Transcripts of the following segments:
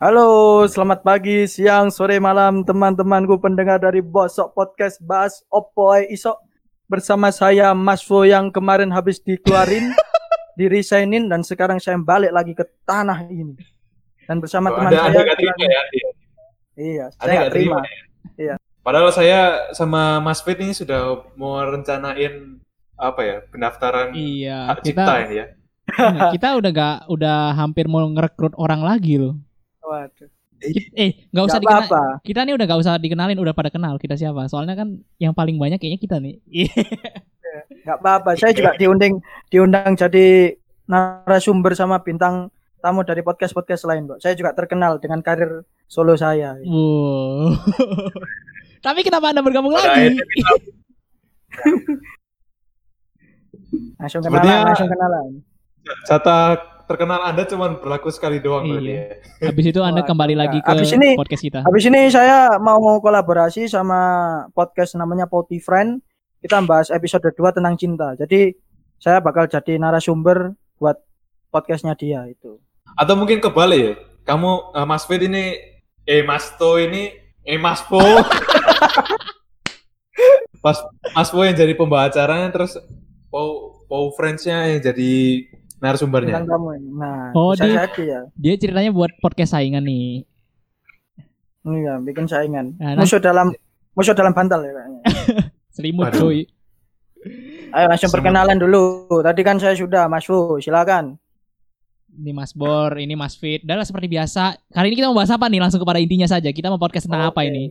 Halo, selamat pagi, siang, sore, malam teman-temanku pendengar dari Bosok Podcast Bahas Oppo Isok bersama saya Mas Fo yang kemarin habis dikeluarin, diresignin dan sekarang saya balik lagi ke tanah ini. Dan bersama Oh, teman anda, saya anda nggak terima ya? Andi? Iya, saya nggak nggak terima. ya? Padahal saya sama Mas Fit ini sudah mau rencanain apa ya pendaftaran Iya, hak cipta kita ini ya. kita udah gak udah hampir mau ngerekrut orang lagi loh. Waduh. Kit- eh, nggak usah Nggak dikenal. apa-apa. Kita nih udah gak usah dikenalin, udah pada kenal kita siapa. Soalnya kan yang paling banyak kayaknya kita nih. Nggak apa-apa. Saya juga diundang diundang jadi narasumber sama bintang tamu dari podcast-podcast lain kok. Saya juga terkenal dengan karir solo saya. wow. Tapi kenapa anda bergabung Pada lagi? Langsung Sebenarnya- kenalan, langsung kenalan. Jatah terkenal Anda cuma berlaku sekali doang berarti Iya. ya. Habis itu anda kembali lagi ke habis ini- podcast kita. Habis ini saya mau kolaborasi sama podcast namanya Poti Friend. Kita bahas episode 2 tentang cinta. Jadi saya bakal jadi narasumber buat podcastnya dia itu. Atau mungkin kebalik ya. Kamu eh, Mas Fit ini eh Mas To ini eh Mas Po. Mas Mas Po yang jadi pembawa acaranya terus Po Po Friends-nya yang jadi narasumbernya. Tentang kamu ini. Nah, Oh, dia- jadi ya. Dia ceritanya buat podcast saingan nih. Iya, bikin saingan. Nah, nah. Musuh dalam musuh dalam bantal ya kayaknya. Selimut Waduh. cuy. Ayo langsung Sama- perkenalan dulu. Tadi kan saya sudah Mas Fu, silakan. Ini Mas Bor, ini Mas Fit. Dan seperti biasa, kali ini kita mau bahas apa nih? Langsung kepada intinya saja. Kita mau podcast tentang apa Oke. ini?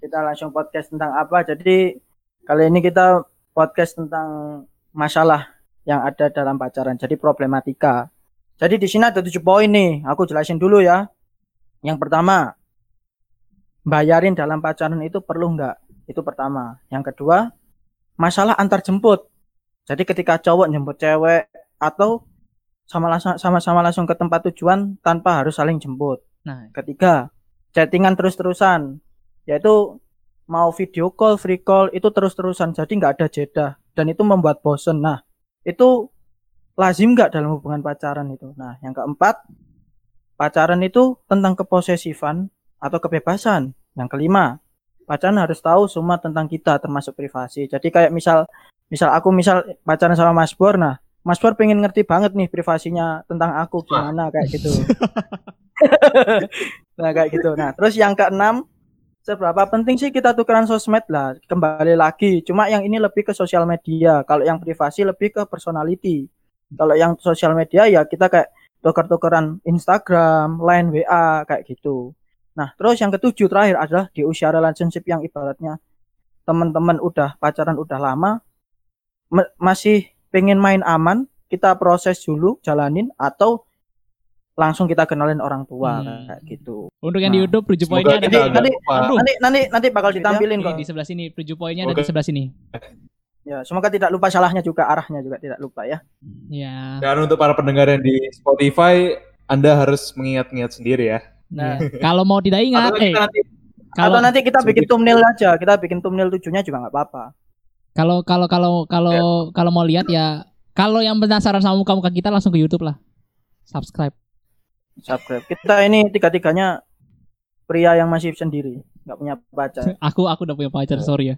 Kita langsung podcast tentang apa? Jadi kali ini kita podcast tentang masalah yang ada dalam pacaran. Jadi problematika. Jadi di sini ada tujuh poin nih. Aku jelasin dulu ya. Yang pertama, bayarin dalam pacaran itu perlu nggak? Itu pertama. Yang kedua, masalah antar jemput. Jadi ketika cowok jemput cewek atau sama langsung sama-sama langsung ke tempat tujuan tanpa harus saling jemput. Nah, Ketiga, chattingan terus-terusan. Yaitu mau video call, free call itu terus-terusan. Jadi nggak ada jeda dan itu membuat bosen. Nah, itu lazim nggak dalam hubungan pacaran itu. Nah, yang keempat, pacaran itu tentang keposesifan atau kebebasan. Yang kelima, pacaran harus tahu semua tentang kita termasuk privasi. Jadi kayak misal misal aku misal pacaran sama Mas Bor, nah Mas Bor pengen ngerti banget nih privasinya tentang aku gimana kayak gitu. nah kayak gitu. Nah terus yang keenam, seberapa penting sih kita tukeran sosmed lah? Kembali lagi, cuma yang ini lebih ke sosial media. Kalau yang privasi lebih ke personality. Kalau yang sosial media ya kita kayak tuker-tukeran Instagram, line WA kayak gitu. Nah terus yang ketujuh terakhir adalah di usia relationship yang ibaratnya teman-teman udah pacaran udah lama masih pengen main aman kita proses dulu jalanin atau langsung kita kenalin orang tua Hmm. kayak gitu untuk yang di Nah, YouTube tujuh poinnya ada di, nanti- nanti nanti nanti bakal ditampilin kok di sebelah sini tujuh poinnya ada di sebelah sini. ya semoga tidak lupa salahnya juga arahnya juga tidak lupa ya Ya. Dan untuk para pendengar yang di Spotify, Anda harus mengingat-ingat sendiri ya. nah ya. Kalau mau tidak ingat, Atau eh nanti kalau atau nanti kita bikin thumbnail aja kita bikin thumbnail tujuhnya juga nggak apa-apa kalau kalau kalau kalau kalau mau lihat ya kalau yang penasaran sama muka-muka kita langsung ke YouTube lah. Subscribe. Subscribe kita ini tiga-tiganya pria yang masih sendiri nggak punya pacar Aku aku udah punya pacar, sorry ya.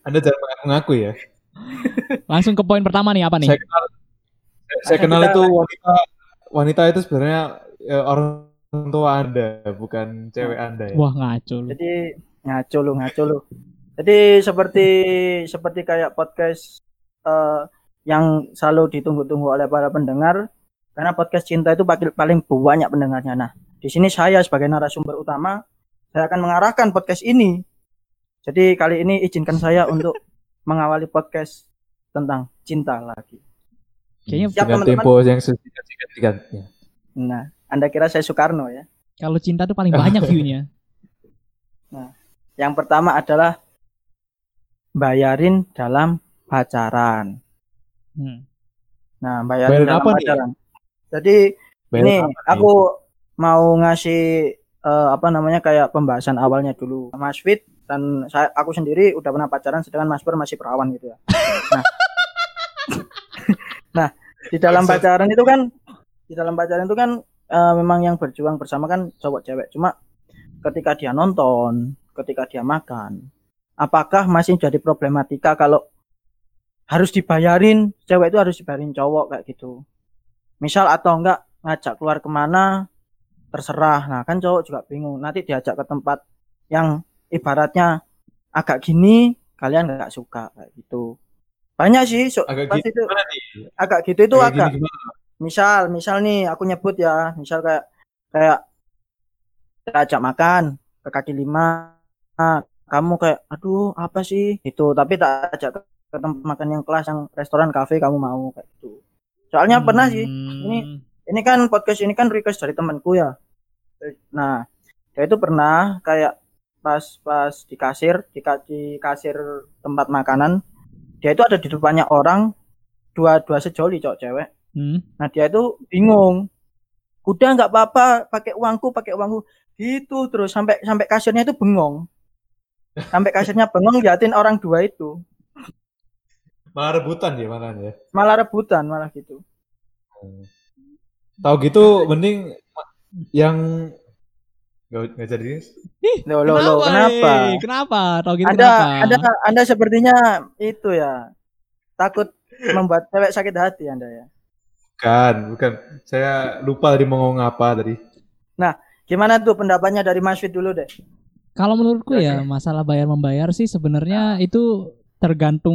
Anda jangan mengaku-ngaku ya. Langsung ke poin pertama nih apa nih? Saya kenal, saya kenal kita- itu wanita wanita itu sebenarnya ya, orang tua Anda, bukan cewek Anda ya. Wah ngaco lu. Jadi ngaco lu, ngaco lu. Jadi seperti seperti kayak podcast eh, yang selalu ditunggu-tunggu oleh para pendengar karena podcast cinta itu paling paling banyak pendengarnya. Nah, di sini saya sebagai narasumber utama saya akan mengarahkan podcast ini. Jadi kali ini izinkan saya untuk mengawali podcast tentang cinta lagi. Kayaknya Siap, Dengan teman-teman? tempo yang singkat-singkat. Ya. Nah, Anda kira saya Soekarno ya? kalau cinta tuh paling banyak view-nya. Yang pertama adalah bayarin dalam pacaran. Hmm. Nah, bayarin Bayarin dalam apa nih? Jadi ini nih? aku mau ngasih eh, apa namanya kayak pembahasan awalnya dulu. Mas Fit dan saya aku sendiri udah pernah pacaran sedangkan Mas Pur masih perawan gitu ya. Nah, nah di dalam pacaran itu kan di dalam pacaran itu kan eh, memang yang berjuang bersama kan cowok cewek. Cuma ketika dia nonton, ketika dia makan, apakah masih jadi problematika kalau harus dibayarin cewek itu harus dibayarin cowok kayak gitu. Misal atau enggak ngajak keluar ke mana terserah. Nah kan cowok juga bingung. Nanti diajak ke tempat yang ibaratnya agak gini kalian nggak suka kayak gitu. Banyak sih so, Agak pas gitu itu agak gitu itu Agak agak gini gimana? misal misal nih aku nyebut ya misal kayak kayak kita ajak makan ke kaki lima Nah, kamu kayak aduh apa sih itu tapi tak ajak ke tempat makan yang kelas yang restoran kafe kamu mau kayak gitu soalnya pernah sih ini Hmm. ini kan podcast ini kan request dari temanku ya nah dia itu pernah kayak pas pas di kasir di, di kasir tempat makanan dia itu ada di depannya orang dua dua sejoli cowok cewek Hmm. Nah dia itu bingung. Udah nggak apa-apa, pakai uangku, pakai uangku. Gitu terus sampai sampai kasirnya itu bengong. Sampai kasirnya bengong liatin orang dua itu. Malah rebutan ya malah ya. Malah rebutan malah gitu. Tahu gitu mending yang nggak nggak jadi. Loh, loh, loh, kenapa? Kenapa? Tau gitu Anda, kenapa? Anda, Anda sepertinya itu ya takut membuat cewek sakit hati Anda ya. Bukan, bukan. Saya lupa tadi mau ngomong apa tadi. Gimana tuh pendapatnya dari Mas Fit dulu deh? Kalau menurutku ya masalah bayar membayar sih sebenarnya itu tergantung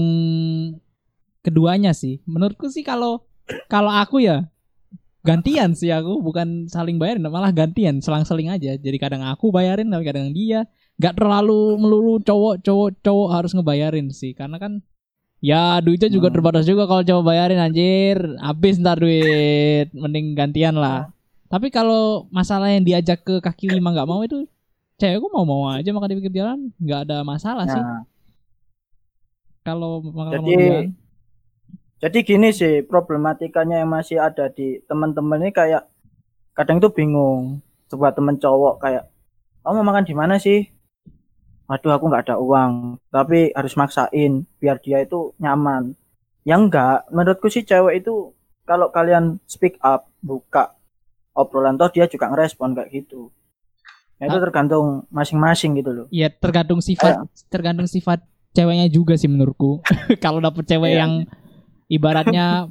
keduanya sih. Menurutku sih kalau kalau aku ya gantian sih aku bukan saling bayarin malah gantian selang-seling aja. Jadi kadang aku bayarin tapi kadang dia. Gak terlalu melulu cowok cowok cowok harus ngebayarin sih karena kan ya duitnya juga Hmm. terbatas juga kalau cowok bayarin anjir habis ntar duit mending gantian lah. Tapi kalau masalah yang diajak ke kaki lima nggak mau itu cewekku mau mau aja makan di pinggir jalan nggak ada masalah sih Nah, kalau makan Jadi. Jadi gini sih problematikanya yang masih ada di teman-teman ini kayak kadang tuh bingung sebuah temen cowok kayak kamu mau makan di mana sih? Waduh aku nggak ada uang tapi harus maksain biar dia itu nyaman. Yang enggak menurutku sih cewek itu kalau kalian speak up buka obrolan toh dia juga ngerespon kayak gitu. Ya, itu Ah. tergantung masing-masing gitu loh. Ya tergantung sifat tergantung sifat ceweknya juga sih menurutku. kalau dapet cewek Iya. yang ibaratnya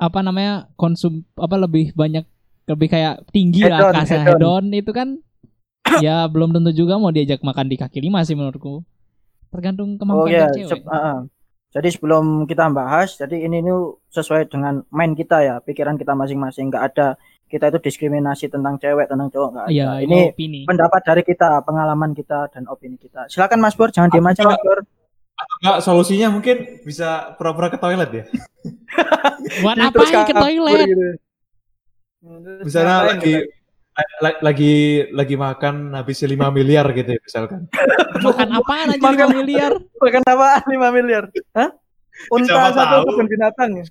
apa namanya konsum apa lebih banyak lebih kayak tinggi lah Hedon, kasar hedon. itu kan ya belum tentu juga mau diajak makan di kaki lima sih menurutku. Tergantung Oh kemampuan ya, dari cewek. sep- ah, ah. jadi sebelum kita bahas, jadi ini nih sesuai dengan main kita ya, pikiran kita masing-masing. Nggak ada kita itu diskriminasi tentang cewek, tentang cowok nggak ada. Iya, ini ini opini. pendapat dari kita, pengalaman kita dan opini kita. Silakan Mas Bur, jangan diam aja Mas Bur. Atau enggak solusinya mungkin bisa pura-pura ke toilet ya. Buat apa ke kabur toilet? gitu. Misalnya lagi la- lagi lagi makan habis 5 miliar gitu ya misalkan. Makan apaan aja Makan- 5 miliar? Makan apaan 5 miliar? Hah? Unta Siapa satu tahu. kebun binatang ya?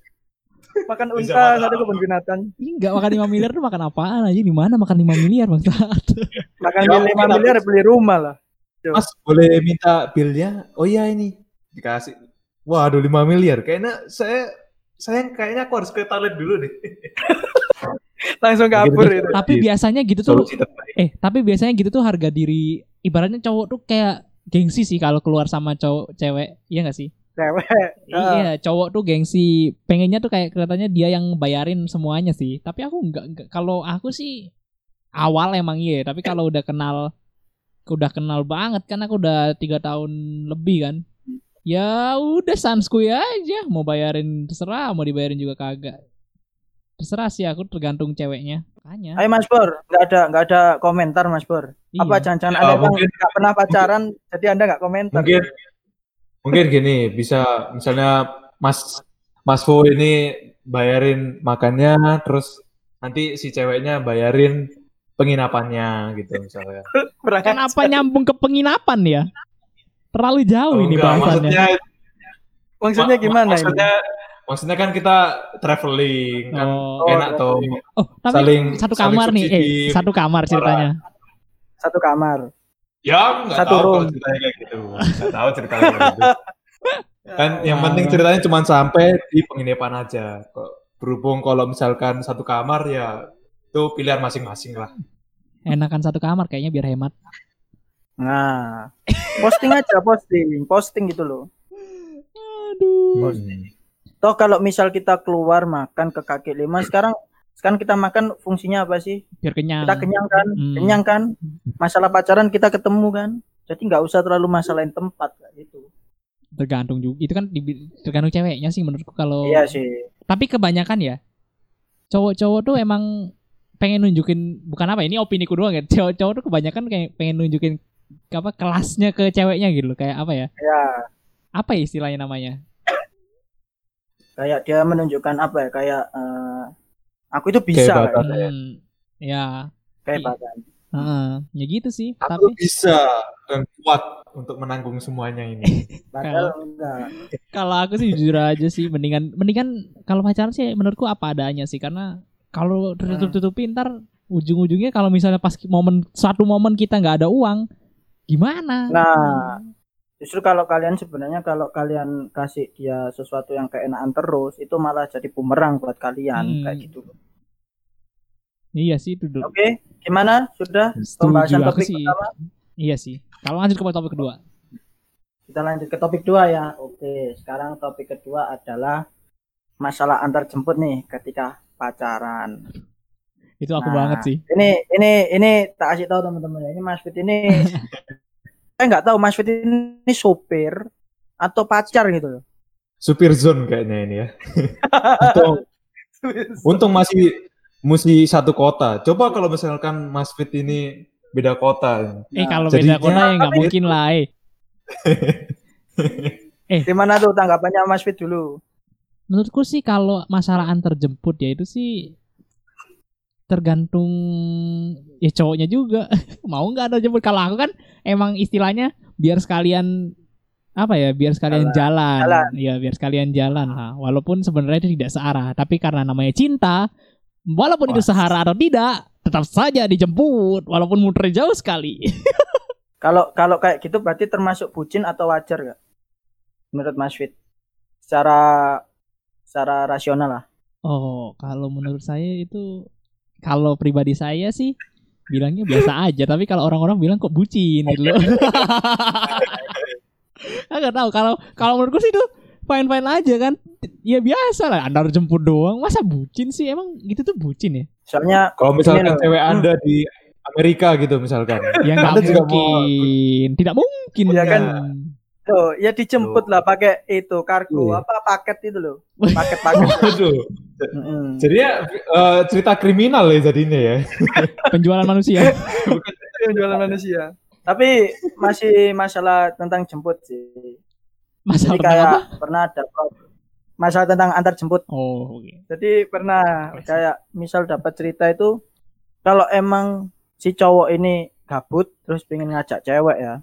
Makan unta satu tahu. kebun binatang. Enggak makan 5 miliar tuh makan apaan aja? Di mana makan 5 miliar maksud? Makan Ya, 5 mungkin miliar beli rumah lah. Mas boleh minta bilnya? Oh iya ini dikasih. Waduh 5 miliar. Kayaknya saya saya kayaknya aku harus ke toilet dulu deh. Langsung kabur Gitu. itu. Tapi biasanya gitu tuh eh tapi biasanya gitu tuh harga diri ibaratnya cowok tuh kayak gengsi sih kalau keluar sama cowok cewek iya gak sih Cewek. Iya cowok tuh gengsi pengennya tuh kayak kelihatannya dia yang bayarin semuanya sih tapi aku nggak nggak- kalau aku sih awal emang iya tapi kalau udah kenal udah kenal banget kan aku udah tiga tahun lebih kan ya udah sanskuy aja mau bayarin terserah mau dibayarin juga kagak terserah sih aku tergantung ceweknya makanya Ayo Mas Bor, nggak ada nggak ada komentar Mas Bor. iya. Apa jangan-jangan Ya, Anda mungkin- nggak pernah pacaran, jadi Anda nggak komentar? Mungkin mungkin gini bisa misalnya Mas Mas Fu ini bayarin makannya terus nanti si ceweknya bayarin penginapannya gitu misalnya. Kenapa nyambung ke penginapan ya? Terlalu jauh Oh, ini enggak, bahasannya. maksudnya Maksudnya ma- gimana maksudnya, Maksudnya kan kita traveling kan Oh. enak toh. Oh, tapi saling satu saling kamar nih, eh satu kamar ceritanya. ini? Satu kamar. Ya, nggak Satu tahu room. ceritanya kayak gitu. Nggak tahu ceritanya kayak gitu. Kan yang Ah. penting ceritanya cuma sampai di penginapan aja. Kok berhubung kalau misalkan satu kamar ya itu pilihan masing-masing lah. Enakan satu kamar kayaknya biar hemat. Nah, posting aja posting, posting gitu loh. Aduh. Hmm. Toh kalau misal kita keluar makan ke kaki lima sekarang sekarang kita makan fungsinya apa sih? Biar kenyang. Kita kenyang kan? Hmm. Kenyang kan? Masalah pacaran kita ketemu kan? Jadi nggak usah terlalu masalahin tempat kayak gitu. Tergantung juga. Itu kan tergantung ceweknya sih menurutku kalau. Iya sih. Tapi kebanyakan ya cowok-cowok tuh emang pengen nunjukin bukan apa ini opini ku doang ya. Cowok-cowok tuh kebanyakan kayak pengen nunjukin apa kelasnya ke ceweknya gitu loh. Kayak apa ya? Ya, Apa ya istilahnya namanya? kayak dia menunjukkan apa ya? Kayak eh, aku itu bisa Kehebatan. kayak, Hmm, ya, kehebatan. heeh. ya gitu sih. Aku Tapi bisa dan kuat untuk menanggung semuanya ini. Enggak. kalau aku sih jujur aja sih mendingan mendingan kalau pacaran sih menurutku apa adanya sih karena kalau tertutup-tutupi ntar ujung-ujungnya kalau misalnya pas momen satu momen kita nggak ada uang gimana? Nah, justru kalau kalian sebenarnya kalau kalian kasih dia sesuatu yang keenakan terus itu malah jadi bumerang buat kalian Hmm. kayak gitu. Iya sih itu. Oke, gimana? Sudah Setuju pembahasan topik sih. pertama? Iya sih. Kalau lanjut ke topik kedua. Kita lanjut ke topik dua ya. Oke, sekarang topik kedua adalah masalah antar jemput nih ketika pacaran. Itu aku Nah, banget sih. Ini ini ini tak kasih tahu teman-teman ya. Ini Mas Fit ini saya nggak tahu Mas Fit ini sopir atau pacar gitu loh. Supir zone kayaknya ini ya. untung, untung masih mesti satu kota. Coba kalau misalkan Mas Fit ini beda kota. eh kalau jadinya- beda kota ya nggak mungkin lah. Eh. Gimana tuh tanggapannya Mas Fit dulu? Menurutku sih kalau masalah antar jemput ya itu sih tergantung ya cowoknya juga mau nggak ada jemput kalau aku kan emang istilahnya biar sekalian apa ya biar sekalian jalan, Jalan. ya biar sekalian jalan lah walaupun sebenarnya itu tidak searah tapi karena namanya cinta walaupun itu searah atau tidak tetap saja dijemput walaupun muter jauh sekali Kalau kalau kayak gitu berarti termasuk bucin atau wajar gak? Menurut Mas Fit. Secara secara rasional lah. oh kalau menurut saya itu kalau pribadi saya sih bilangnya biasa aja tapi kalau orang-orang bilang kok bucin gitu loh nggak tahu kalau kalau menurutku sih itu fine fine aja kan ya biasa lah antar jemput doang masa bucin sih emang gitu tuh bucin ya Soalnya Kalau misalkan cewek Anda di Amerika gitu misalkan. ya nggak Anda juga mau- mungkin tidak mungkin Iya kan? Tuh ya dijemput lah pakai itu kargo Iya. apa paket itu loh. Paket-paket. Aduh. Jadi ya eh, cerita kriminal ya jadinya ya. penjualan manusia jualan manusia. Tapi masih masalah tentang jemput sih. masalah Jadi tentang kayak apa pernah ada masalah tentang antar jemput. oh oke Jadi pernah kayak misal dapat cerita itu kalau emang si cowok ini gabut terus pengen ngajak cewek ya.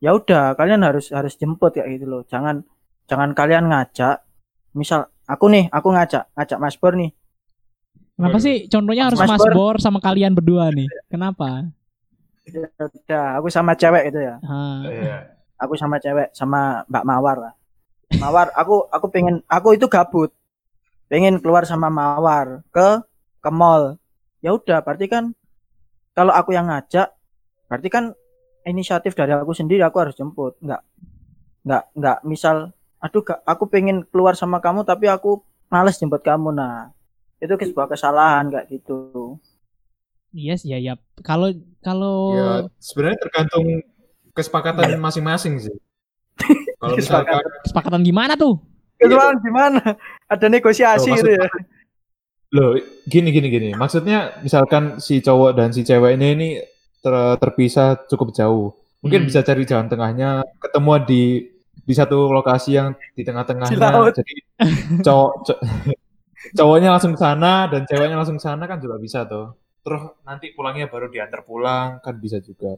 Ya udah kalian harus harus jemput kayak gitu loh. Jangan jangan kalian ngajak misal aku nih aku ngajak ngajak Mas Bor nih. kenapa sih contohnya harus Mas Mas Bor. Bor sama kalian berdua nih kenapa Ya udah aku sama cewek gitu ya. Ah, Iya. Aku sama cewek sama Mbak Mawar lah. Mawar aku aku pengen aku itu gabut. Pengen keluar sama Mawar ke ke mall. Ya udah berarti kan kalau aku yang ngajak berarti kan inisiatif dari aku sendiri aku harus jemput. Enggak enggak enggak misal aduh Kak, aku pengen keluar sama kamu tapi aku males jemput kamu nah. Itu sebuah kesalahan kayak gitu. iya sih ya ya kalau kalau Ya, sebenarnya tergantung kesepakatan masing-masing sih. Kalau misalkan kesepakatan gimana tuh Kesalahan gimana? Ada negosiasi gitu ya. Loh, gini gini gini. Maksudnya misalkan si cowok dan si cewek ini ini ter- terpisah cukup jauh. Mungkin Hmm. bisa cari jalan tengahnya, ketemu di di satu lokasi yang di tengah-tengahnya. Jadi cowok co- cowoknya langsung ke sana dan ceweknya langsung ke sana kan juga bisa tuh. Terus nanti pulangnya baru diantar pulang kan bisa juga.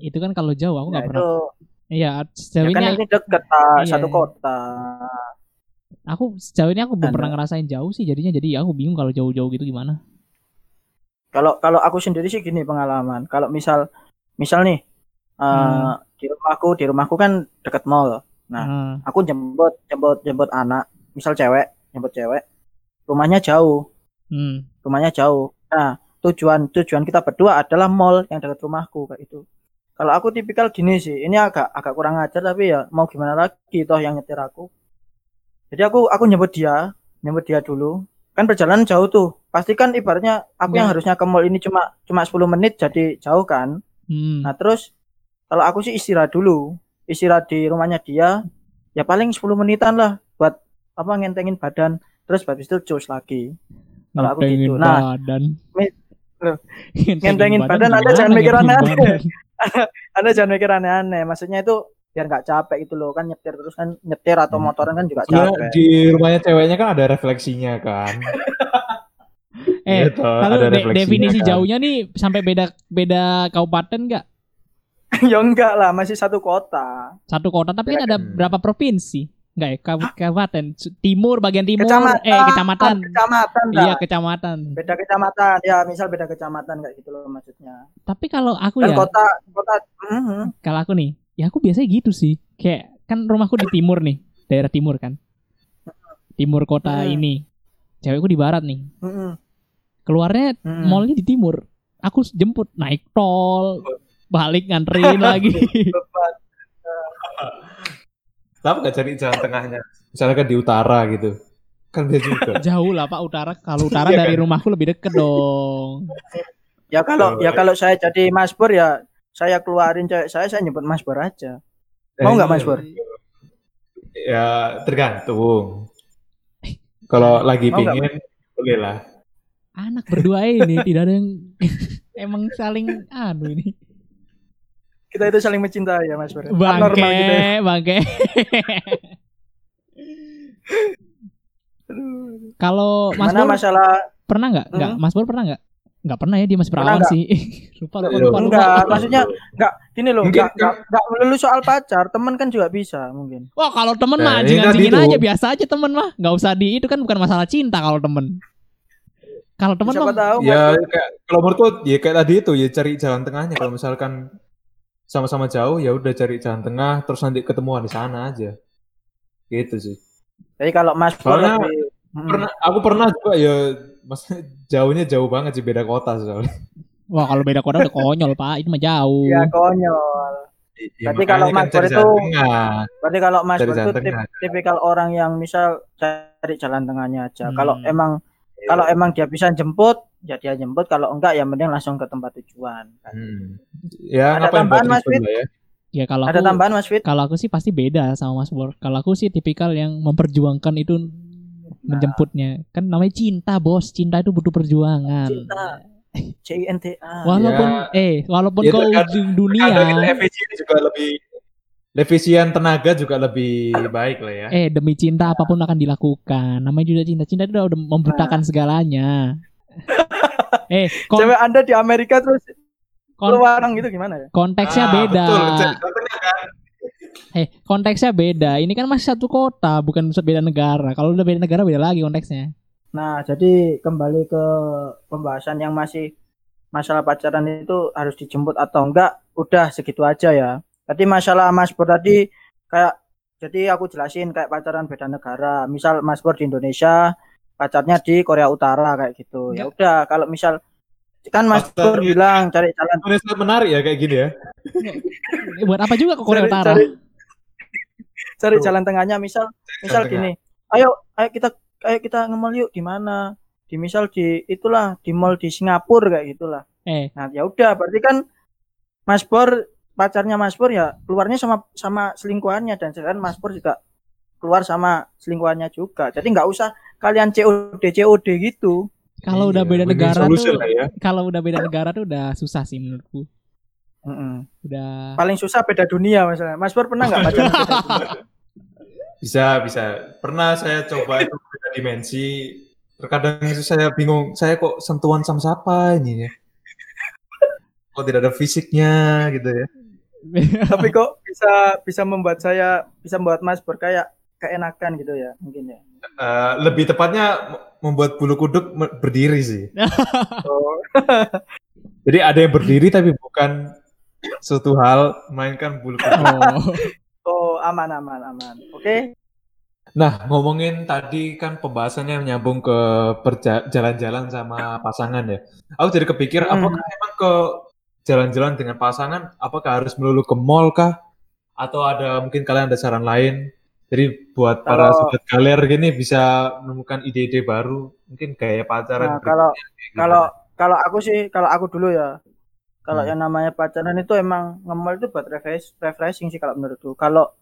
itu kan kalau jauh aku nggak itu pernah iya ya sejauh kan ini deket Iya. satu kota. aku sejauh ini aku belum pernah ngerasain jauh sih jadinya jadi aku bingung kalau jauh-jauh gitu gimana Kalau kalau aku sendiri sih gini pengalaman. Kalau misal misal nih eh, Hmm. Di rumahku di rumahku kan deket mall. Nah, Ah, aku jemput jemput jemput anak, misal cewek, jemput cewek. Rumahnya jauh, hmm. rumahnya jauh. Nah, tujuan tujuan kita berdua adalah mall yang dekat rumahku kayak itu. Kalau aku tipikal gini sih, ini agak agak kurang ajar tapi ya mau gimana lagi toh yang nyetir aku. Jadi aku aku nyebut dia, nyebut dia dulu. Kan perjalanan jauh tuh. Pasti kan ibaratnya aku yang Ya. harusnya ke mall ini cuma cuma 10 menit jadi jauh kan. Hmm. Nah, terus kalau aku sih istirahat dulu. Istirahat di rumahnya dia ya paling 10 menitan lah buat apa ngentengin badan. Terus habis itu cus lagi. Kalau aku gitu. Nah, badan. Ngentengin badan, Anda gimana jangan mikir aneh-aneh. Anda jangan mikir aneh-aneh. Maksudnya itu biar nggak capek gitu loh kan nyetir terus kan nyetir atau Hmm. motoran kan juga capek. di rumahnya ceweknya kan ada refleksinya kan. Eh, Gitu, kalau ada de- definisi kan. jauhnya nih sampai beda beda kabupaten nggak? ya enggak lah, masih satu kota. Satu kota tapi kan ada Hmm. berapa provinsi? Enggak ya, Kab- kabupaten timur bagian timur Kecamatan. eh kecamatan. Kecamatan Iya, kecamatan. Beda kecamatan. Ya, misal beda kecamatan kayak gitu loh maksudnya. Tapi kalau aku Kan ya, kota kota mhm. kalau aku nih, ya aku biasanya gitu sih. Kayak kan rumahku di timur nih, daerah timur kan. Timur kota Hmm. ini. Cewekku di barat nih. Mhm. Keluarnya Mhm. mallnya di timur. Aku jemput naik tol, balik nganterin lagi. Kenapa nggak cari jalan tengahnya? Misalnya kan di utara gitu. Kan dia juga. Jauh lah Pak utara. Kalau utara Iya dari rumahku lebih deket dong. Ya kalau Oh, ya kalau saya jadi Mas Pur ya saya keluarin cewek saya saya nyebut Mas Pur aja. Eh, Mau nggak, Mas Pur? Ya tergantung. Kalau lagi Mau pingin boleh lah. Anak berdua ini tidak ada yang emang saling anu ini. Kita itu saling mencintai ya Mas Pur. Bangke, gitu ya. bangke. Kalau Mas Pur masalah pernah nggak? Nggak, Hmm? Mas Pur pernah nggak? Nggak pernah ya dia masih perawan nggak? sih. lupa, lupa, lupa, lupa. Enggak, maksudnya enggak gini loh, Mungkin enggak enggak enggak melulu soal pacar, teman kan juga bisa mungkin. Wah kalau temen Nah, mah anjing-anjingin aja biasa aja temen mah. Nggak usah di itu kan bukan masalah cinta kalau temen. Kalau temen Siapa mah tahu Ya kayak kalau menurutku ya kayak tadi itu ya cari jalan tengahnya. Kalau misalkan sama-sama jauh ya udah cari jalan tengah terus nanti ketemuan di sana aja. Gitu sih. Jadi kalau Mas Soalnya lebih Hmm. Pernah aku pernah juga ya maksudnya jauhnya jauh banget sih beda kota soalnya. Wah kalau beda kota udah konyol pak, itu mah jauh. ya konyol. Ya, Berarti kalau kan Mas jalan itu- tengah. Berarti kalau Mas itu tip- tipikal orang yang misal cari jalan tengahnya aja. Hmm. Kalau emang kalau emang dia bisa jemput, ya dia jemput. Kalau enggak ya mending langsung ke tempat tujuan. Hmm. Ya Ada ngapain tambahan, Mas Fit? ya. Ya kalau Ada aku tambahan Mas Fit? kalau aku sih pasti beda sama Mas Pur. Kalau aku sih tipikal yang memperjuangkan itu Nah. menjemputnya. Kan namanya cinta bos, cinta itu butuh perjuangan. Cinta. C I N T A. Walaupun Ya. eh walaupun Ya, kau ujung dunia, efisien juga lebih efisien tenaga juga lebih baik lah ya. eh demi cinta apa pun akan dilakukan. Namanya juga cinta. Cinta itu udah membutakan segalanya. eh kon- Cewek Anda di Amerika terus kon- keluar gitu gimana ya? konteksnya Ah, beda. Betul. Kan. Eh, konteksnya beda. Ini kan masih satu kota, bukan beda negara. Kalau udah beda negara beda lagi konteksnya. Nah, jadi kembali ke pembahasan yang masih masalah pacaran itu harus dijemput atau enggak, udah segitu aja ya. Tadi masalah Mas Pur tadi kayak jadi aku jelasin kayak pacaran beda negara. Misal Mas Pur di Indonesia, pacarnya di Korea Utara kayak gitu. Ya udah, kalau misal kan Mas Pur bilang cari jalan Indonesia menarik ya kayak gini ya. Buat apa juga ke Korea Cari- Utara? cari- cari Tuh. jalan tengahnya misal misal tengah. gini ayo ayo kita ayo kita nge-mall yuk di mana di misal di itulah di mall di Singapura kayak gitulah Eh, nah ya udah berarti kan Mas Pur pacarnya Mas Pur ya keluarnya sama sama selingkuhannya dan sekarang Mas Pur juga keluar sama selingkuhannya juga jadi nggak usah kalian COD COD gitu kalau udah Iya, beda win-win negara tuh, ya. kalau udah beda negara tuh udah susah sih menurutku. Mm-mm. Udah paling susah beda dunia masalah Mas Pur pernah nggak pacaran beda? Bisa, bisa. Pernah saya coba itu beda dimensi. Terkadang itu saya bingung, saya kok sentuhan sama siapa ini ya? Kok tidak ada fisiknya gitu ya? Tapi kok bisa bisa membuat saya bisa membuat Mas Pur kayak keenakan gitu ya mungkin ya Eh, lebih tepatnya membuat bulu kuduk berdiri sih. oh. Jadi ada yang berdiri tapi bukan suatu hal, melainkan bulu kuduk. oh. Oh, aman aman aman. Oke. Nah, ngomongin tadi kan pembahasannya nyambung ke jalan-jalan sama pasangan ya. Aku jadi kepikir, Hmm. apakah emang ke jalan-jalan dengan pasangan, apakah harus melulu ke mall kah? Atau ada mungkin kalian ada saran lain? Jadi buat para Kalau- sobat galer gini bisa menemukan ide-ide baru, mungkin gaya pacaran. Nah, kalau kalau kalau aku sih kalau aku dulu ya kalau Hmm. yang namanya pacaran itu emang ngemol itu buat refresh, refreshing sih kalau menurutku kalau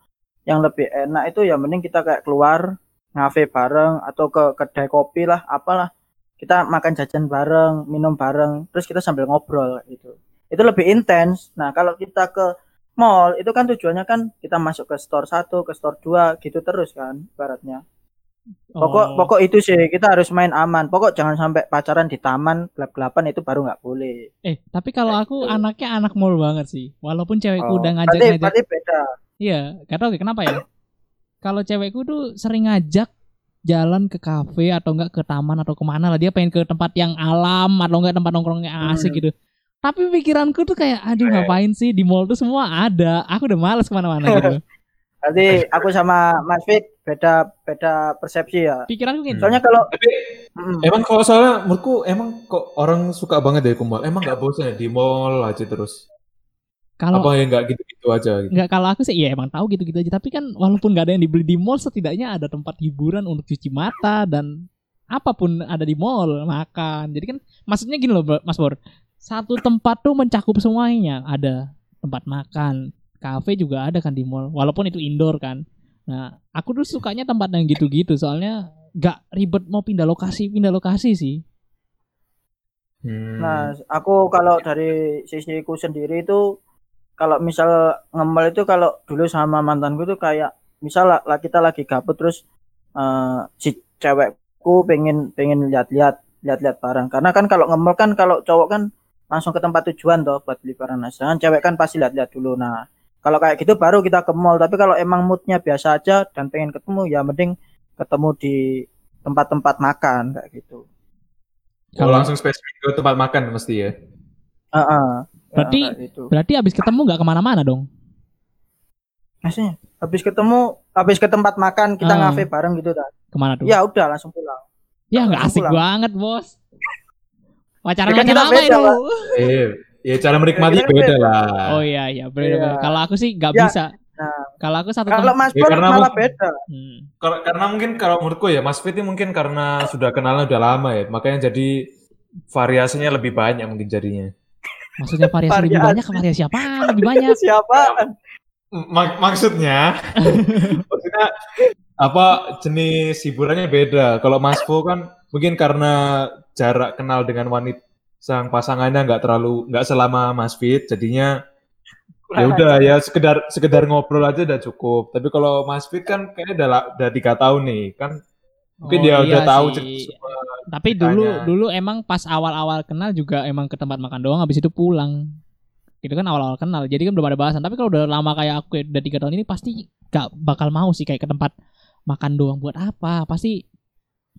yang lebih enak itu ya mending kita kayak keluar ngafe bareng atau ke kedai kopi lah apalah kita makan jajan bareng minum bareng terus kita sambil ngobrol gitu itu lebih intens nah kalau kita ke mall itu kan tujuannya kan kita masuk ke store satu ke store dua gitu terus kan baratnya Pokok Oh. pokok itu sih kita harus main aman. Pokok jangan sampai pacaran di taman gelap-gelapan itu baru nggak boleh. Eh, tapi kalau aku gitu. anaknya anak mall banget sih. Walaupun cewekku Oh, udah berarti, ngajak-ngajak. berarti beda. Iya, gak tau kenapa ya. Kalau cewekku tuh sering ngajak jalan ke kafe atau enggak ke taman atau ke mana lah. Dia pengen ke tempat yang alam atau enggak tempat nongkrong yang asik Hmm. gitu. Tapi pikiranku tuh kayak, aduh ngapain sih di mall tuh semua ada. Aku udah males ke mana-mana gitu. Berarti aku sama Mas Fit beda beda persepsi ya. Pikiranku gitu. Soalnya kalau Tapi mm, emang kalau soalnya menurutku emang kok orang suka banget ya ke mall. Emang nggak bosan ya di mall aja terus. Kalau Apa ya nggak gitu-gitu aja gitu. Enggak kalau aku sih ya emang tahu gitu-gitu aja tapi kan walaupun nggak ada yang dibeli di mall setidaknya ada tempat hiburan untuk cuci mata dan apa pun ada di mall makan jadi kan maksudnya gini loh Mas Bor satu tempat tuh mencakup semuanya. Ada tempat makan kafe juga ada kan di mall walaupun itu indoor kan. Nah aku tuh sukanya tempat yang gitu-gitu soalnya nggak ribet mau pindah lokasi pindah lokasi sih. Hmm. nah aku kalau dari sisiku sendiri itu kalau misal ngemel itu kalau dulu sama mantanku tuh kayak misal lah, kita lagi gabut terus eh, si cewekku pengen pengen lihat-lihat lihat-lihat barang. Karena kan kalau ngemel kan kalau cowok kan langsung ke tempat tujuan toh buat beli barang nah sedangkan cewek kan pasti lihat-lihat dulu nah kalau kayak gitu baru kita ke mall tapi kalau emang moodnya biasa aja dan pengen ketemu ya mending ketemu di tempat-tempat makan kayak gitu Kalau langsung spesifik ke tempat makan mesti ya. Heeh. Ya, Berarti- kayak gitu. berarti abis ketemu nggak ke mana-mana dong Maksudnya habis ketemu habis ke tempat makan kita Ah. ngafe bareng gitu kan ke mana tuh ya udah langsung pulang ya nggak asik pulang. banget bos pacaran Ya kan kita beda, itu. Eh, ya cara menikmati beda beda. lah. Oh iya iya, bener Iya. bener. Kalau aku sih nggak Ya, bisa. nah. Kalau aku satu kalau Mas Ya, karena malah mungkin- beda Hmm. Kar- Karena mungkin kalau menurutku ya Mas Fit ini mungkin karena sudah kenalnya udah lama ya, makanya jadi variasinya lebih banyak mungkin jadinya. Maksudnya variasi lebih Variasi. banyak, variasi apa? Lebih banyak. siapa Mak- maksudnya, maksudnya apa jenis hiburannya beda. Kalau Mas Fo kan mungkin karena jarak kenal dengan wanita sang pasangannya nggak terlalu nggak selama Mas Fit, jadinya ya udah ya sekedar sekedar ngobrol aja udah cukup. Tapi kalau Mas Fit kan kayaknya udah udah tiga tahun nih kan mungkin Oh, dia iya udah tahu sih. semua. Tapi dulu Tanya. dulu emang pas awal-awal kenal juga emang ke tempat makan doang, habis itu pulang. Itu kan awal-awal kenal, jadi kan belum ada bahasan. Tapi kalau udah lama kayak aku, ya, udah tiga tahun ini pasti gak bakal mau sih kayak ke tempat makan doang buat apa? Pasti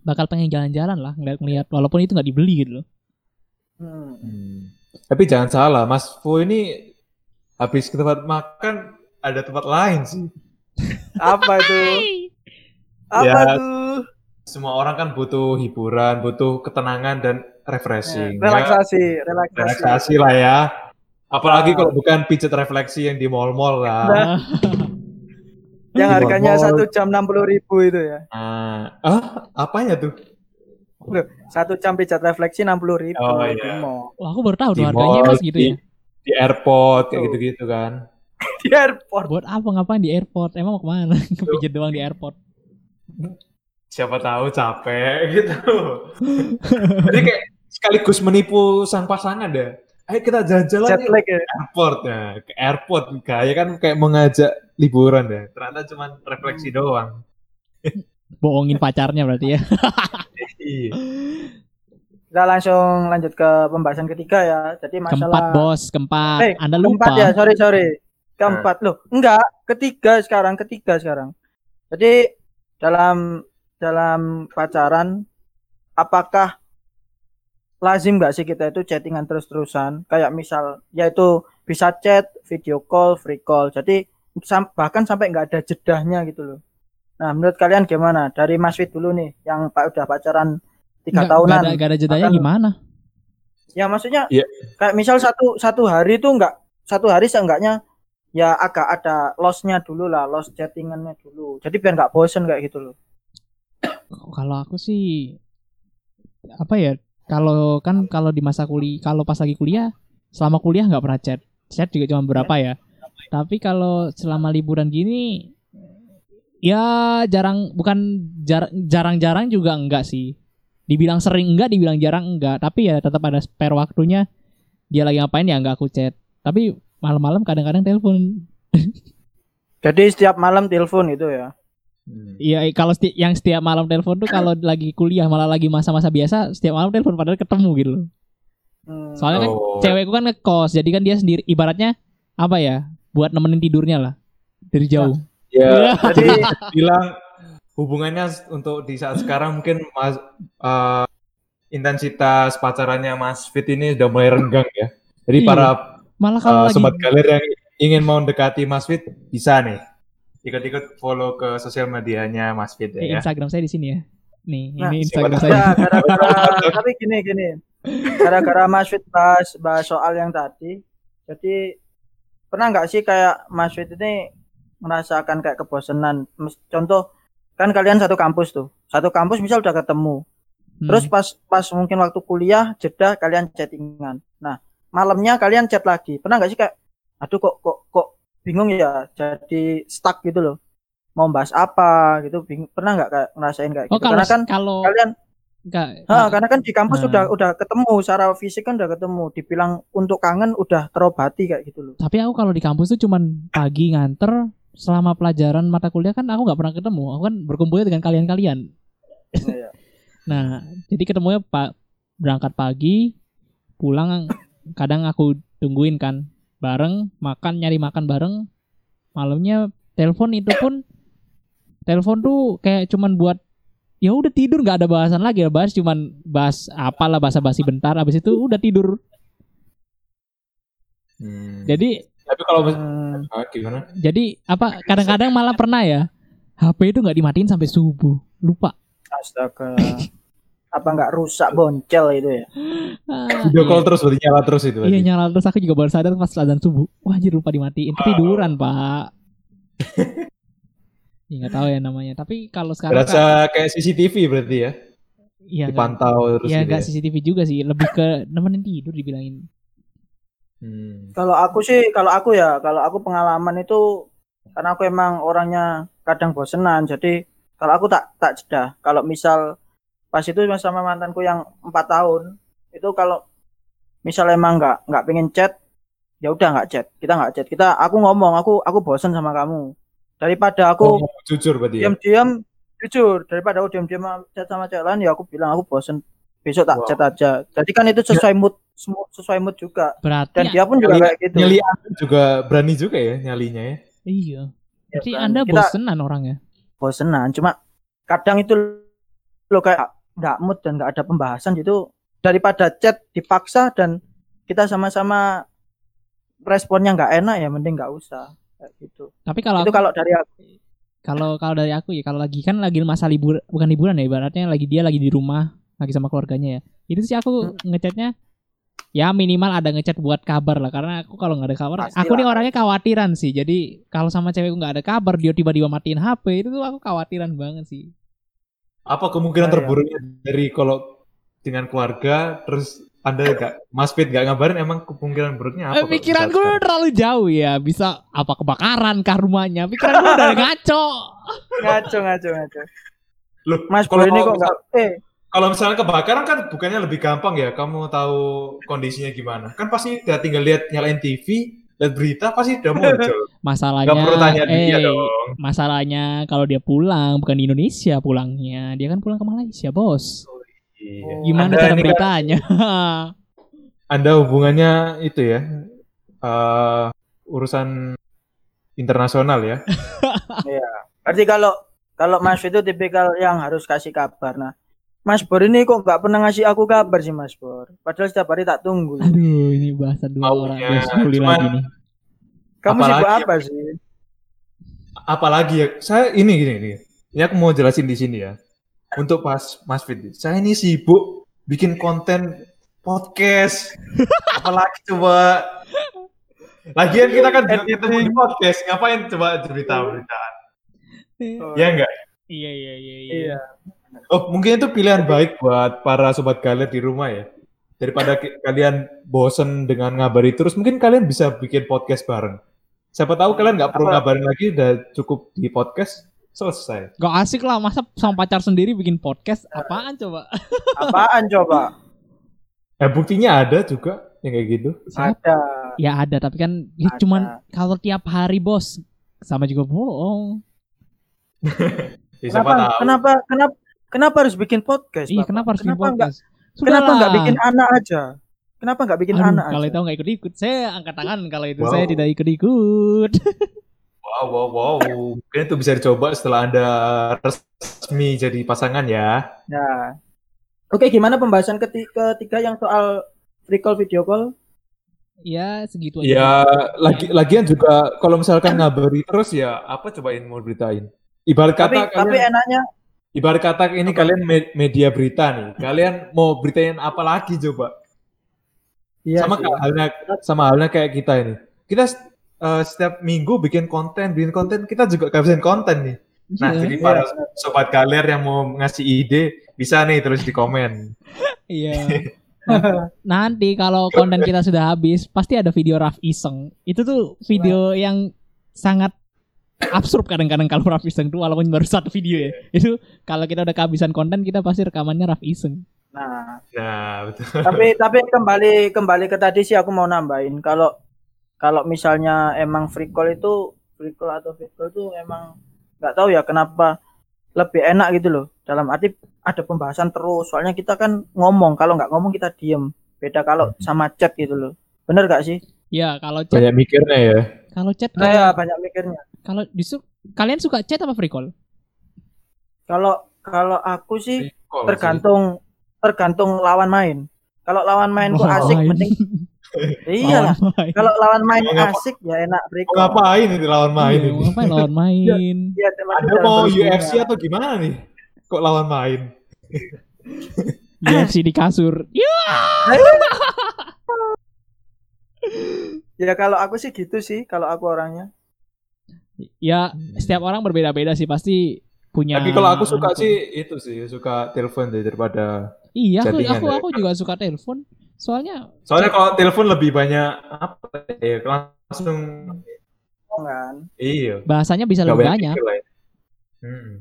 bakal pengen jalan-jalan lah, ngeliat-ngeliat. Walaupun itu nggak dibeli gitu loh. Hmm. Hmm. Tapi jangan salah, Mas Fo ini habis ke tempat makan ada tempat lain sih. apa itu apa Ya, tuh Semua orang kan butuh hiburan, butuh ketenangan dan refreshing. Ya, relaksasi relaksasi relaksasi lah ya. Apalagi kalau bukan pijet refleksi yang di mall-mall lah. Nah. yang Di harganya satu jam enam puluh ribu itu ya Ah, ah, apanya tuh? Loh, satu jam pijat refleksi enam puluh ribu Oh, di iya. mall Wah, aku baru tahu Di tuh harganya mall, mas gitu di, ya. di airport kayak gitu-gitu kan. di airport Buat apa ngapain di airport? Emang mau ke mana? Kepijet doang di airport. Siapa tahu capek gitu. Jadi kayak sekaligus menipu sang pasangan deh. Ayo kita jalan-jalan ya ke airport ya. Ke airport kayak kan kayak mengajak liburan deh. Ternyata cuma refleksi doang. Bohongin pacarnya berarti ya. Iya. kita langsung lanjut ke pembahasan ketiga ya jadi Keempat masalah bos, keempat. Eh, Anda lupa. keempat ya sorry sorry keempat loh enggak ketiga sekarang ketiga sekarang jadi dalam dalam pacaran apakah lazim nggak sih kita itu chattingan terus-terusan kayak misal yaitu bisa chat video call free call jadi sam- bahkan sampai nggak ada jedahnya gitu loh Nah, menurut kalian gimana? Dari Mas Fit dulu nih, yang pak udah pacaran tiga Nggak- tahunan. nggak ada, nggak ada jedanya Akan- gimana? Ya maksudnya Iya. kayak misal satu satu hari itu enggak satu hari seenggaknya ya agak ada lossnya dulu lah, loss chattingannya dulu. Jadi biar nggak bosen kayak gitu loh. Kalau aku sih apa ya? Kalau kan kalau di masa kuliah, kalau pas lagi kuliah, selama kuliah nggak pernah chat. Chat juga cuma berapa ya. Tapi kalau selama liburan gini ya jarang bukan jar- jarang-jarang juga enggak sih. Dibilang sering enggak, dibilang jarang enggak, tapi ya tetap ada spare waktunya. Dia lagi ngapain ya enggak aku chat. Tapi malam-malam kadang-kadang telepon. Jadi setiap malam telepon itu ya. Hmm. Iya, kalau seti- yang setiap malam telepon tuh kalau lagi kuliah malah lagi masa-masa biasa setiap malam telepon padahal ketemu gitu loh. Hmm. Soalnya kan Oh. cewekku kan ngekos, jadi kan dia sendiri ibaratnya apa ya? Buat nemenin tidurnya lah dari jauh. Ya, Jadi bilang hubungannya untuk di saat sekarang mungkin mas eh, intensitas pacarannya Mas Fit ini udah mulai renggang ya. Jadi Iya. para Malah kalau eh, lagi sobat galer yang ingin mau mendekati Mas Fit bisa nih ikut-ikut follow ke sosial medianya Mas Fit eh, ya. Instagram saya di sini ya. Nih, Nah, ini Instagram saya. ya gara-gara tapi gini gini. Gara-gara Mas Fit bahas bahas soal yang tadi. Jadi pernah nggak sih kayak Mas Fit ini merasakan kayak kebosanan? Contoh kan kalian satu kampus tuh. Satu kampus misal udah ketemu. Hmm. Terus pas pas mungkin waktu kuliah jeda kalian chattingan. Nah, malamnya kalian chat lagi. Pernah nggak sih kayak aduh kok kok kok bingung ya jadi stuck gitu loh. Mau bahas apa gitu bingung. Pernah nggak kayak ngerasain kayak Oh, gitu? kalau Karena kan kalau kalian enggak ha, karena kan di kampus Nah. udah udah ketemu secara fisik kan udah ketemu. Dibilang untuk kangen udah terobati kayak gitu loh. tapi aku kalau di kampus tuh cuman pagi nganter selama pelajaran mata kuliah kan aku nggak pernah ketemu. Aku kan berkumpulnya dengan kalian-kalian. Iya. Nah, jadi ketemunya pak berangkat pagi, pulang kadang aku tungguin kan bareng, makan nyari makan bareng. Malamnya telepon itu pun telepon tuh kayak cuman buat ya udah tidur nggak ada bahasan lagi ya bahas cuman bahas apalah bahasa basi bentar habis itu udah tidur. Hmm. Jadi tapi kalau ah, gimana? jadi apa kadang-kadang malah pernah ya HP itu nggak dimatiin sampai subuh. Lupa. astaga. Apa nggak rusak boncel itu ya? Ah, Video call iya. terus berarti nyala terus itu. Iya nyala terus aku juga baru sadar pas azan subuh. Wah anjir lupa dimatiin. Ketiduran pak. ya nggak tahu ya namanya. Tapi kalau sekarang kan, Berasa kayak CCTV berarti ya. iya Dipantau terus ya gitu nggak ya. CCTV juga sih. Lebih ke nemenin tidur dibilangin. Hmm. Kalau aku sih, kalau aku ya, kalau aku pengalaman itu karena aku emang orangnya kadang bosenan, jadi kalau aku tak tak jeda. Kalau misal pas itu sama mantanku yang empat tahun, itu kalau misal emang nggak nggak pengen chat, ya udah nggak chat. Kita nggak chat. Kita aku ngomong, aku aku bosen sama kamu. Daripada aku Oh, jujur berarti ya. diam-diam jujur daripada aku diam-diam chat sama cewek lain ya aku bilang aku bosen besok tak Wow. chat aja. Jadi kan itu sesuai mood sesuai mood juga. Berarti Dan dia pun juga Nyali, kayak gitu. nyali juga berani juga ya nyalinya ya. iya. Ya Berarti kan, anda kita bosenan orangnya. bosenan cuma kadang itu lo kayak nggak mood dan nggak ada pembahasan gitu daripada chat dipaksa dan kita sama-sama responnya nggak enak ya mending nggak usah gitu Tapi kalau itu aku, kalau dari aku kalau kalau dari aku ya kalau lagi kan lagi masa libur bukan liburan ya ibaratnya lagi dia lagi di rumah lagi sama keluarganya ya. Itu sih aku ngechatnya ya minimal ada ngechat buat kabar lah karena aku kalau nggak ada kabar Pasti aku nih lah. orangnya khawatiran sih jadi kalau sama cewekku nggak ada kabar dia tiba-tiba matiin HP itu tuh aku khawatiran banget sih Apa kemungkinan Oh, iya. terburuknya dari kalau dengan keluarga terus Anda nggak Mas Fit nggak ngabarin emang kemungkinan buruknya apa? Eh, pikiranku misalkan? terlalu jauh ya. Bisa apa kebakaran kah rumahnya? Pikiranku udah ngaco. Ngaco ngaco ngaco. Loh, mas kalau ini kok misal- nggak eh. kalau misalnya kebakaran kan bukannya lebih gampang ya? Kamu tahu kondisinya gimana? Kan pasti udah tinggal lihat nyalain TV lihat berita pasti udah muncul. Masalahnya perlu tanya dia eh, dong. masalahnya kalau dia pulang bukan di Indonesia pulangnya dia kan pulang ke Malaysia bos Iya. gimana Anda cara kan- beritanya? Anda hubungannya itu ya eh, urusan internasional ya. Berarti kalau kalau Mas itu tipikal yang harus kasih kabar. Nah Mas Bor ini kok nggak pernah ngasih aku kabar sih Mas Bor? Padahal setiap hari tak tunggu. Aduh ini bahasa dua orang. Maunya, bos Juli cuman- lagi nih. Kamu sibuk ya, apa sih? Apalagi ya saya ini gini, gini. Ini aku mau jelasin di sini ya. Untuk pas Mas Fit, saya ini sibuk bikin konten podcast. Apalagi coba. Lagian kita kan juga ketemu di podcast, ngapain coba cerita-cerita? Oh, Ya enggak? Iya iya iya iya. Iya. Oh, mungkin itu pilihan baik buat para sobat galer di rumah ya. Daripada kalian bosen dengan ngabari terus, mungkin kalian bisa bikin podcast bareng. Siapa tahu kalian nggak perlu Apa? ngabarin lagi, udah cukup di podcast, selesai. Gak asik lah masa sama pacar sendiri bikin podcast apaan coba? Apaan coba? Eh, buktinya ada juga yang kayak gitu. Ada. Ya ada tapi kan ya Ada. cuman kalau tiap hari bos sama juga bohong. Ya, Kenapa, tahu. kenapa, kenapa, kenapa harus bikin podcast? Iya Bapak? kenapa harus bikin kenapa nggak, podcast? kenapa nggak bikin anak aja? Kenapa nggak bikin Aduh, anak kalau aja? itu nggak ikut-ikut, saya angkat tangan kalau itu Wow. saya tidak ikut-ikut. Wow, wow, wow. Mungkin itu bisa dicoba setelah Anda resmi jadi pasangan ya. Nah, oke, gimana pembahasan keti- ketiga yang soal free call video call? ya segitu aja. Ya, lagi lagian juga kalau misalkan ngabari terus ya apa cobain mau beritain. Ibarat Tapi, kata tapi kalian, enaknya, ibarat kata ini kalian me- media berita nih. Kalian mau beritain apa lagi coba? iya sama halnya sama halnya kayak kita ini. Kita eh, setiap minggu bikin konten, bikin konten, kita juga kehabisan konten nih. Nah, Iya. jadi para sobat galer yang mau ngasih ide bisa nih terus di komen. Iya. Nanti kalau konten kita sudah habis, pasti ada video Raf iseng. Itu tuh video yang sangat absurd kadang-kadang kalau Raf iseng tuh walaupun baru satu video ya. Itu kalau kita udah kehabisan konten kita pasti rekamannya Raf iseng. Nah, Nah, betul. tapi tapi kembali kembali ke tadi sih aku mau nambahin kalau kalau misalnya emang free call itu free call atau free call itu emang nggak tahu ya kenapa lebih enak gitu loh dalam arti ada pembahasan terus soalnya kita kan ngomong kalau nggak ngomong kita diem beda kalau sama chat gitu loh bener gak sih Ya, kalau chat Banyak mikirnya ya. kalau chat nah ya banyak mikirnya kalau justru kalian suka chat apa free call? kalau kalau aku sih Recall sih. tergantung tergantung lawan main kalau lawan mainku asik Lawan main. mending iya lah main. kalau lawan main asik ya enak call ngapain ini lawan main Iya, ini? mau ngapain lawan main? Iya, teman Ada mau UFC atau gimana nih? Kok lawan main? UFC di kasur. Ya. Ya kalau aku sih gitu sih, kalau aku orangnya. Ya, setiap orang berbeda-beda sih pasti punya Tapi kalau aku suka anu sih itu sih, suka telepon deh daripada Iya, aku aku, ya. aku juga suka telepon. Soalnya Soalnya kalau telepon lebih banyak apa ya langsung Kan. iya. bahasanya bisa Gak lebih banyak banyak. ya. Hmm.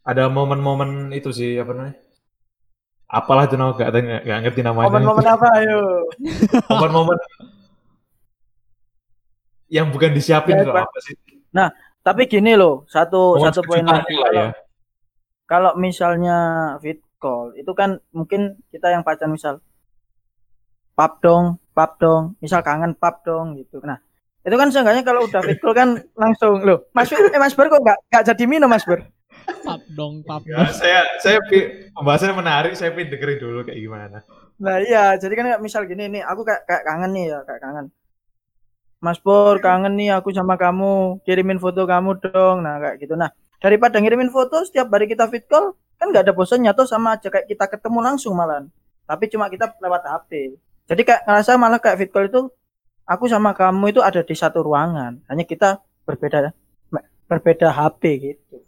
Ada momen-momen itu sih apa namanya? Apalah itu gak, gak, gak ngerti namanya. Momen-momen apa ayo? Momen-momen yang bukan disiapin Ya, apa sih? Tapi gini loh, satu Momen satu poin lagi. lah ya. Kalau, kalau misalnya fit call, itu kan mungkin kita yang pacar misal pap dong, pap dong, misal kangen pap dong gitu. Nah, itu kan seenggaknya kalau udah fit call kan langsung loh. Mas eh Mas Ber kok nggak nggak jadi minum Mas Ber? Pap dong, pap Ya, saya saya pembahasannya menarik, saya pengen dengerin dulu kayak gimana. Nah iya, jadi kan misal gini nih, aku kayak, kayak kangen nih ya, kayak kangen. Mas Pur, kangen nih aku sama kamu, kirimin foto kamu dong. Nah kayak gitu. Nah daripada ngirimin foto setiap hari kita fit call, kan nggak ada bosannya tuh sama aja kayak kita ketemu langsung malan. Tapi cuma kita lewat HP. Jadi kayak ngerasa malah kayak fit call itu, aku sama kamu itu ada di satu ruangan. Hanya kita berbeda berbeda HP gitu.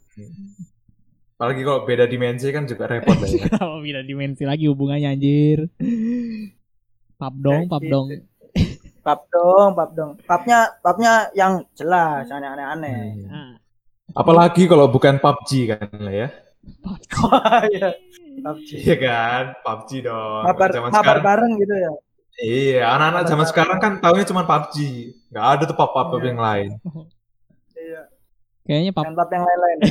Apalagi kalau beda dimensi kan juga repot lah ya. Kenapa beda dimensi lagi hubungannya anjir? Pap dong, pap Kayak dong. gitu. Pap dong, pap dong. Papnya, papnya yang jelas, aneh-aneh. Hmm. Nah, Apalagi kalau bukan PUBG kan lah ya. Wah, iya. PUBG. Iya kan, PUBG dong. Mabar, zaman mabar sekarang. bareng gitu ya. Iya, anak-anak zaman sekarang kan tahunya cuma PUBG. Nggak ada tuh pop pop Iya. yang lain. Iya. Kayaknya Dan pap yang lain-lain.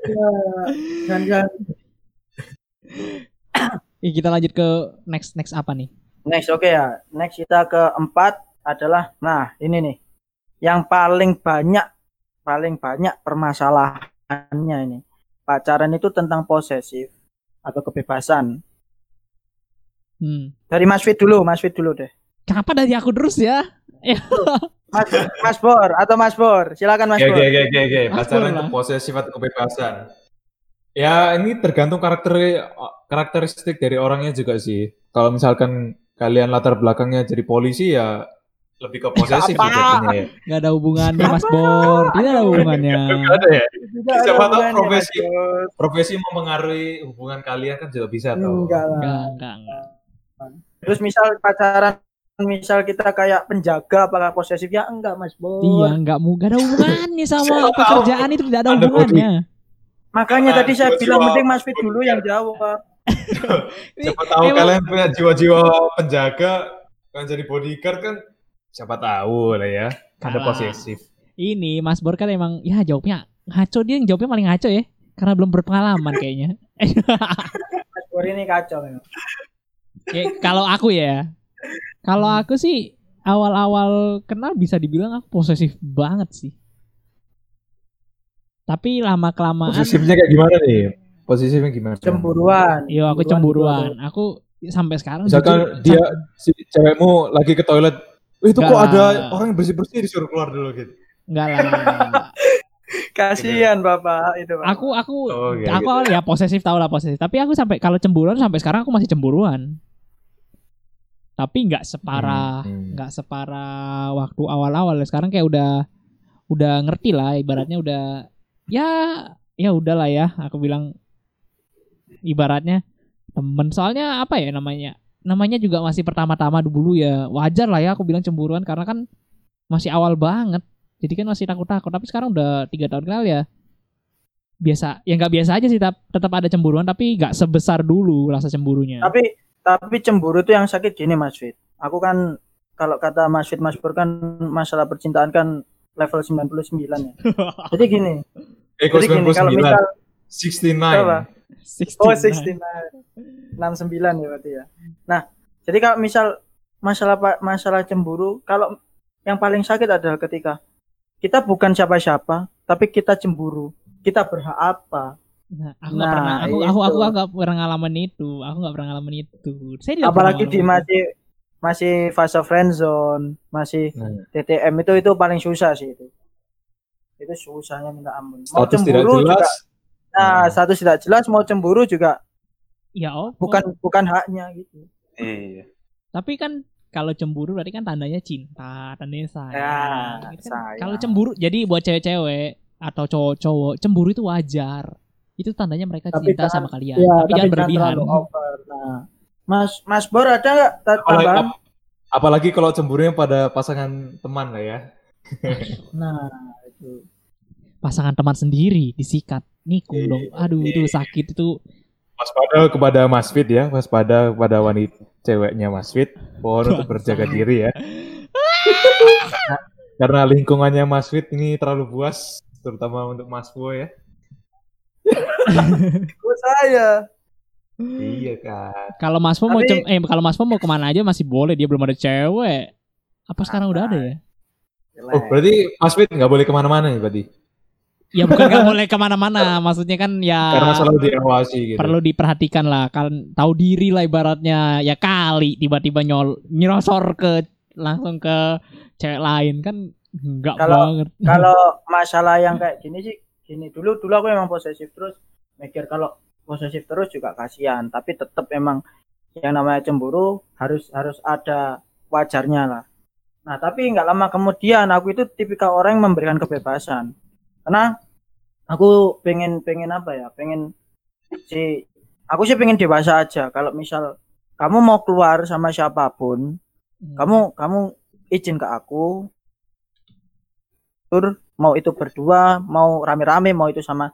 Iya. Dan Ih, kita lanjut ke next next apa nih? next oke ya. Next kita keempat adalah nah, ini nih. Yang paling banyak paling banyak permasalahannya ini. Pacaran itu tentang posesif atau kebebasan. Hmm. Dari Mas Fit dulu, Mas Fit dulu deh. Kenapa dari aku terus ya? Mas, Mas Bor atau Mas Bor, silakan Mas Oke, Bor. oke, oke, oke, oke. Pacaran itu posesif atau kebebasan. Ya, ini tergantung karakter karakteristik dari orangnya juga sih. Kalau misalkan kalian latar belakangnya jadi polisi ya lebih ke posesif Apa? ya. Gak ada hubungannya Mas Bor. Tidak ada hubungannya. Nggak ada ya. Siapa tahu profesi. Profesi mempengaruhi hubungan kalian kan juga bisa tuh. Enggak lah. Enggak, enggak, enggak. Terus misal pacaran misal kita kayak penjaga apakah posesif ya enggak Mas Bor. Iya, enggak mau ada hubungannya sama pekerjaan itu tidak ada hubungannya. Makanya tadi saya jiwa-jiwa bilang mending Mas Fit dulu yang jawab. Siapa tahu Emang- kalian punya jiwa-jiwa penjaga kan jadi bodyguard kan siapa tahu lah ya. Ada posesif. Ini Mas Bor kan emang ya jawabnya ngaco dia yang jawabnya paling ngaco ya. Karena belum berpengalaman kayaknya. Mas Bor ini kacau memang. Ya, kalau aku ya. Kalau aku sih awal-awal kenal bisa dibilang aku posesif banget sih. Tapi lama kelamaan Posesifnya kayak gimana nih? Posesifnya gimana? Cemburuan. Yo aku cemburuan. Aku sampai sekarang Misalkan jujur, dia si cewekmu lagi ke toilet, "Eh, itu kok lah. ada orang yang bersih-bersih disuruh keluar dulu gitu. enggak lah. Kasihan Bapak itu. Pak. Aku aku Oh, kayak aku gitu. ya posesif tau lah posesif. Tapi aku sampai kalau cemburuan sampai sekarang aku masih cemburuan. Tapi nggak separah Hmm, hmm. nggak separah waktu awal-awal. Sekarang kayak udah udah ngerti lah ibaratnya udah ya ya udahlah ya aku bilang ibaratnya temen soalnya apa ya namanya namanya juga masih pertama-tama dulu ya wajar lah ya aku bilang cemburuan karena kan masih awal banget jadi kan masih takut-takut tapi sekarang udah tiga tahun kenal ya biasa ya nggak biasa aja sih tap- tetap ada cemburuan tapi nggak sebesar dulu rasa cemburunya Tapi tapi cemburu itu yang sakit gini Mas Fit. Aku kan kalau kata Mas Fit Mas Pur kan masalah percintaan kan level 99 ya. Jadi gini, Eh, kok jadi gini kalau 99? misal 69. Apa? 69. Oh 69 69 ya berarti ya. Nah, jadi kalau misal masalah masalah cemburu, kalau yang paling sakit adalah ketika kita bukan siapa-siapa, tapi kita cemburu. Kita berhak apa? Nah, aku nggak Nah, pernah aku itu. aku aku nggak pernah ngalamin itu. Aku nggak pernah ngalamin itu. Saya tidak Apalagi di masih masih fase friend zone, masih Nah, TTM itu itu paling susah sih itu. Itu susahnya minta ampun. Mau status tidak cemburu jelas. juga. Nah, Hmm. status tidak jelas mau cemburu juga. Ya oh. bukan bukan haknya gitu. Iya. Tapi kan kalau cemburu berarti kan tandanya cinta, tandanya sayang. Ya, Gitu kan. sayang. Kalau cemburu jadi buat cewek-cewek atau cowok-cowok cemburu itu wajar. Itu tandanya mereka Tapi cinta jangan- sama kalian. Ya, tapi, jangan berlebihan. terlalu over. Nah, Mas Mas Bor ada nggak tambahan? ap- apalagi kalau cemburunya pada pasangan teman lah ya. Nah, itu. Pasangan teman sendiri disikat. Nikung Iya, dong. Aduh, itu sakit itu. Waspada kepada Mas Fit ya, waspada kepada wanita ceweknya Mas Fit. Mohon untuk berjaga diri ya. Karena lingkungannya Mas Fit ini terlalu puas, terutama untuk Mas Bo ya. Oh, saya. Iya kan. Kalau Mas mau Tapi- cem- eh kalau Mas mau ke mana aja masih boleh dia belum ada cewek. Apa sekarang udah ada ya? Oh berarti Mas Fit nggak boleh ke mana-mana nih berarti? Ya bukan nggak boleh ke mana-mana, maksudnya kan ya Karena selalu diawasi gitu. perlu diperhatikan lah, kan tahu diri lah ibaratnya. Ya kali tiba-tiba nyol nyerosor ke langsung ke cewek lain kan enggak Kalau- banget. Kalau masalah yang kayak gini sih, gini dulu dulu aku emang posesif terus mikir kalau posesif terus juga kasihan, tapi tetap emang yang namanya cemburu harus harus ada wajarnya lah. Nah, tapi nggak lama kemudian aku itu tipikal orang yang memberikan kebebasan. Karena aku pengen pengen apa ya? Pengen si aku sih pengen dewasa aja. Kalau misal kamu mau keluar sama siapa pun, Hmm. kamu kamu izin ke aku tur mau itu berdua mau rame-rame mau itu sama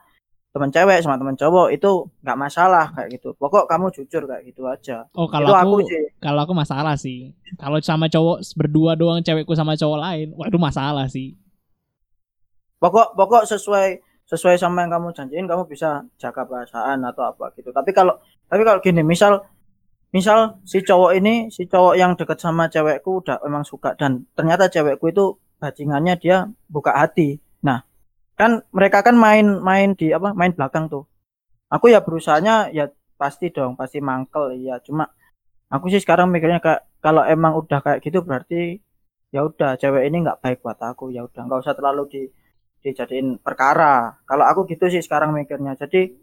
teman cewek sama teman cowok itu nggak masalah kayak gitu pokok kamu jujur kayak gitu aja Oh itu kalau aku aku sih kalau aku masalah sih. Kalau sama cowok berdua doang cewekku sama cowok lain, itu masalah sih. pokok pokok sesuai sesuai sama yang kamu janjiin kamu bisa jaga perasaan atau apa gitu tapi kalau tapi kalau gini misal misal si cowok ini si cowok yang deket sama cewekku udah emang suka dan ternyata cewekku itu bajingannya dia buka hati. Nah kan mereka kan main main di apa main belakang tuh. Aku ya berusahanya ya pasti dong pasti mangkel ya cuma aku sih sekarang mikirnya kayak kalau emang udah kayak gitu berarti ya udah cewek ini nggak baik buat aku ya udah. Nggak usah terlalu di dijadiin perkara. Kalau aku gitu sih sekarang mikirnya. Jadi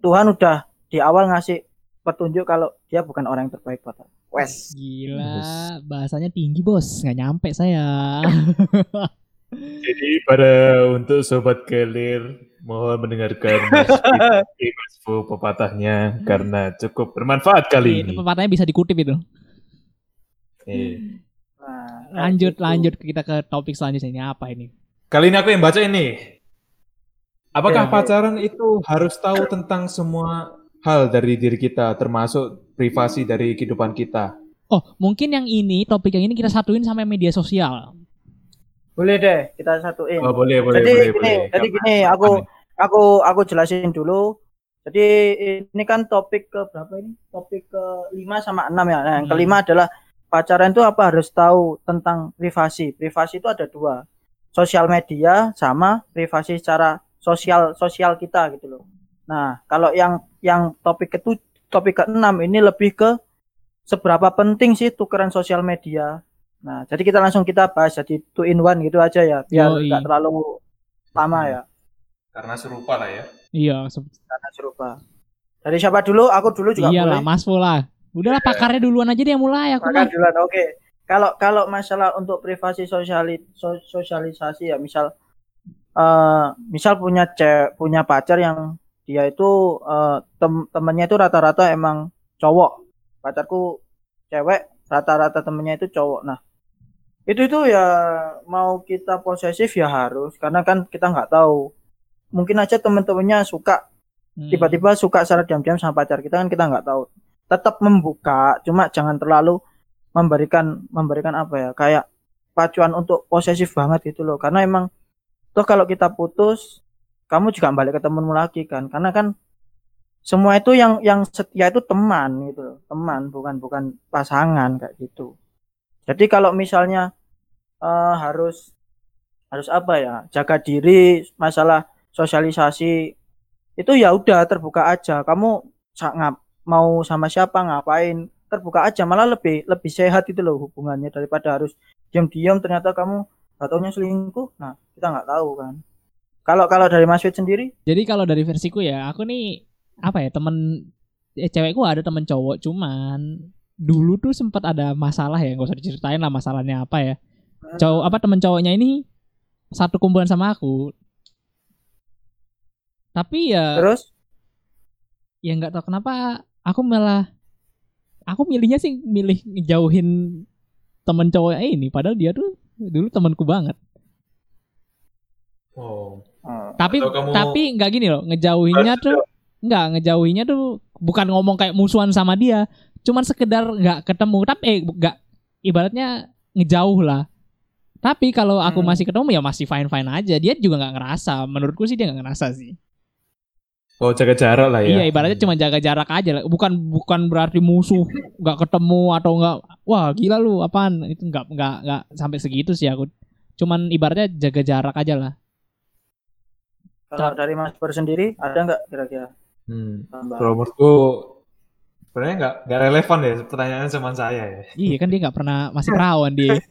Tuhan udah di awal ngasih petunjuk kalau dia bukan orang yang terbaik buat aku wes Gila, bahasanya tinggi bos, nggak nyampe saya. Jadi pada untuk sobat kelir mohon mendengarkan Mas Fu pepatahnya karena cukup bermanfaat kali itu ini. pepatahnya bisa dikutip itu. Eh, nah, Lanjut, gitu. lanjut kita ke topik selanjutnya ini apa ini? Kali ini aku yang baca ini. Apakah oke. pacaran itu harus tahu tentang semua hal dari diri kita, termasuk privasi dari kehidupan kita? Oh, mungkin yang ini topik yang ini kita satuin sampai media sosial. boleh deh kita satuin. Oh, boleh, boleh, jadi boleh, gini boleh. jadi gini aku aku aku jelasin dulu. Jadi ini kan topik ke berapa ini? Topik ke 5 sama 6 ya. Nah, yang Hmm. kelima adalah pacaran itu apa? Harus tahu tentang privasi. Privasi itu ada dua. Sosial media sama privasi secara sosial sosial kita gitu loh nah kalau yang yang topik itu topik ke-6 ini lebih ke seberapa penting sih tukeran sosial media nah jadi kita langsung kita bahas jadi two in one gitu aja ya biar nggak terlalu lama ya Karena serupa lah ya. Iya, se- karena serupa. Dari siapa dulu? Aku dulu juga iyalah boleh. Mas Fola. Udahlah pakarnya duluan aja dia yang mulai aku mah. duluan. Oke. Kalau kalau masalah untuk privasi sosiali, so- sosialisasi ya, misal eh misal punya ce, punya pacar yang dia itu eh, tem temennya itu rata-rata emang cowok. Pacarku cewek, rata-rata temennya itu cowok. Nah, itu itu ya mau kita posesif ya harus karena kan kita nggak tahu. Mungkin aja temen-temennya suka Hmm. tiba-tiba suka secara diam-diam sama pacar kita kan kita nggak tahu tetap membuka cuma jangan terlalu memberikan memberikan apa ya kayak pacuan untuk posesif banget gitu loh karena emang toh kalau kita putus kamu juga balik ke temenmu lagi kan. Karena kan semua itu yang yang setia itu teman gitu teman bukan bukan pasangan kayak gitu. Jadi kalau misalnya eh, harus harus apa ya jaga diri masalah sosialisasi itu ya udah terbuka aja. Kamu sa- ngap mau sama siapa ngapain terbuka aja. Malah lebih lebih sehat itu loh hubungannya daripada harus diam-diam ternyata kamu gak taunya selingkuh. Nah kita nggak tahu kan kalau kalau dari Mas Fit sendiri? Jadi kalau dari versiku ya, aku nih apa ya temen eh, cewekku ada temen cowok cuman dulu tuh sempat ada masalah ya nggak usah diceritain lah masalahnya apa ya. Cowok apa temen cowoknya ini satu kumpulan sama aku. Tapi ya terus? Ya nggak tahu kenapa aku malah aku milihnya sih milih ngejauhin temen cowoknya ini padahal dia tuh dulu temanku banget. Oh. Oh, tapi kamu- tapi nggak gini loh ngejauhinnya tuh nggak ngejauhinnya tuh bukan ngomong kayak musuhan sama dia cuman sekedar nggak ketemu. Tapi eh nggak ibaratnya ngejauh lah. Tapi kalau aku Hmm. masih ketemu ya masih fine fine aja. Dia juga nggak ngerasa. Menurutku sih dia nggak ngerasa sih. Oh, jaga jarak lah ya. iya ibaratnya cuma jaga jarak aja lah. Bukan bukan berarti musuh nggak ketemu atau nggak wah gila lu apaan? Itu nggak nggak nggak sampai segitu sih aku. Cuman ibaratnya jaga jarak aja lah kalau dari Mas Pur sendiri ada nggak kira-kira Hmm. Kalau menurutku sebenarnya nggak nggak relevan ya pertanyaannya sama saya ya. iya kan dia nggak pernah masih perawan dia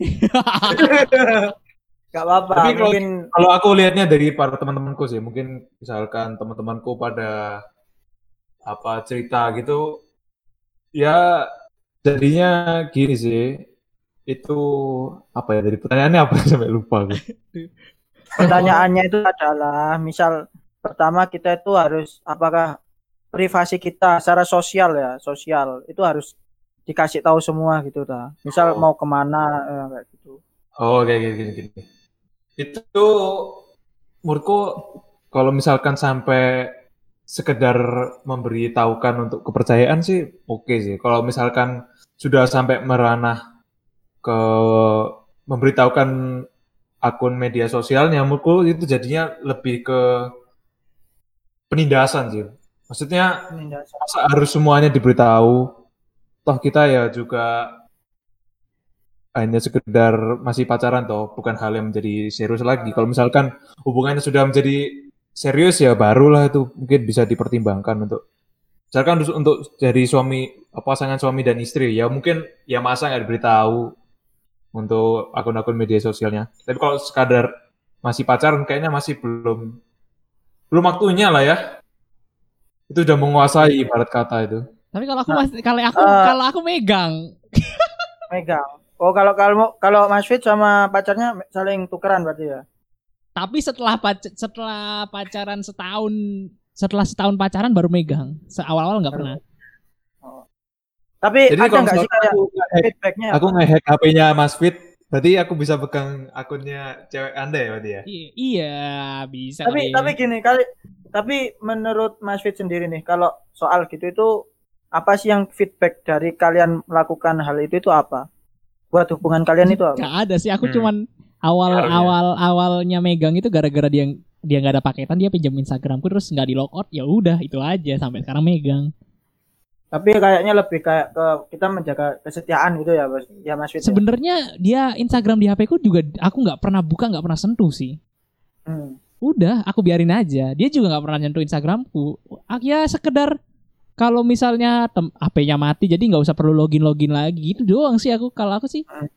Gak apa-apa Tapi kalau- mungkin Kalau aku lihatnya dari para teman-temanku sih, mungkin misalkan teman-temanku pada apa cerita gitu, ya jadinya gini sih, itu apa ya dari pertanyaannya apa sampai lupa aku. pertanyaannya itu adalah misal pertama kita itu harus apakah privasi kita secara sosial ya sosial itu harus dikasih tahu semua gitu ta misal Oh. mau ke mana eh, kayak gitu Oh kayak gini gini gini. Itu menurutku kalau misalkan sampai sekedar memberitahukan untuk kepercayaan sih oke sih. Kalau misalkan sudah sampai meranah ke memberitahukan akun media sosialnya, menurutku itu jadinya lebih ke penindasan sih. Maksudnya Penindasan. masa harus semuanya diberitahu? Toh kita ya juga hanya sekedar masih pacaran toh, bukan hal yang menjadi serius lagi. Kalau misalkan hubungannya sudah menjadi serius ya barulah itu mungkin bisa dipertimbangkan untuk misalkan untuk- untuk jadi suami pasangan suami dan istri ya mungkin ya masa nggak diberitahu untuk akun-akun media sosialnya. Tapi kalau sekadar masih pacaran kayaknya masih belum belum waktunya lah ya. Itu udah menguasai ibarat kata itu. Tapi kalau aku masih kalau aku Eh. kalau aku megang. Megang. Oh kalau kalau kalau Mas Fit sama pacarnya saling tukeran berarti ya? Tapi setelah pac- setelah pacaran setahun setelah setahun pacaran baru megang. Seawal-awal nggak pernah. Tapi Jadi ada nggak sih kayak feedbacknya? aku nge-hack HP-nya Mas Fit, berarti aku bisa pegang akunnya cewek Anda ya berarti ya? I- iya, bisa tapi kali. tapi gini kali tapi menurut Mas Fit sendiri nih kalau soal gitu itu apa sih yang feedback dari kalian melakukan hal itu itu apa buat hubungan kalian itu apa Gak ada sih, aku Hmm. cuman awal ya? awal awalnya megang itu gara-gara dia dia nggak ada paketan dia pinjam Instagramku terus nggak di logout ya udah itu aja sampai sekarang megang. Tapi kayaknya lebih kayak ke kita menjaga kesetiaan gitu ya Mas ya Mas Fit ya? Sebenarnya dia Instagram di HP ku juga aku nggak pernah buka nggak pernah sentuh sih. Hmm. Udah aku biarin aja. Dia juga nggak pernah nyentuh Instagramku. Ah, Ya sekedar kalau misalnya tem- HP-nya mati jadi nggak usah perlu login login lagi itu doang sih aku kalau aku sih. Hmm.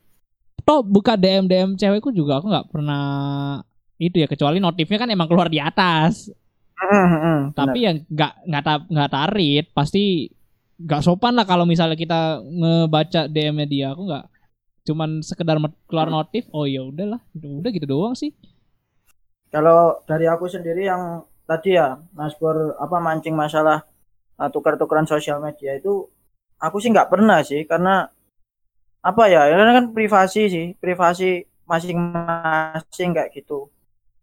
Toh buka DM DM cewekku juga aku nggak pernah itu ya kecuali notifnya kan emang keluar di atas. Hmm, hmm, hmm, tapi yang nggak nggak nggak tarit pasti nggak sopan lah kalau misalnya kita ngebaca DM-nya dia. Aku nggak cuman sekedar keluar notif oh ya udahlah udah gitu doang sih. Kalau dari aku sendiri yang tadi ya Mas Bor apa mancing masalah uh, tukar-tukaran sosial media itu aku sih nggak pernah sih karena apa ya karena kan privasi sih privasi masing-masing kayak gitu.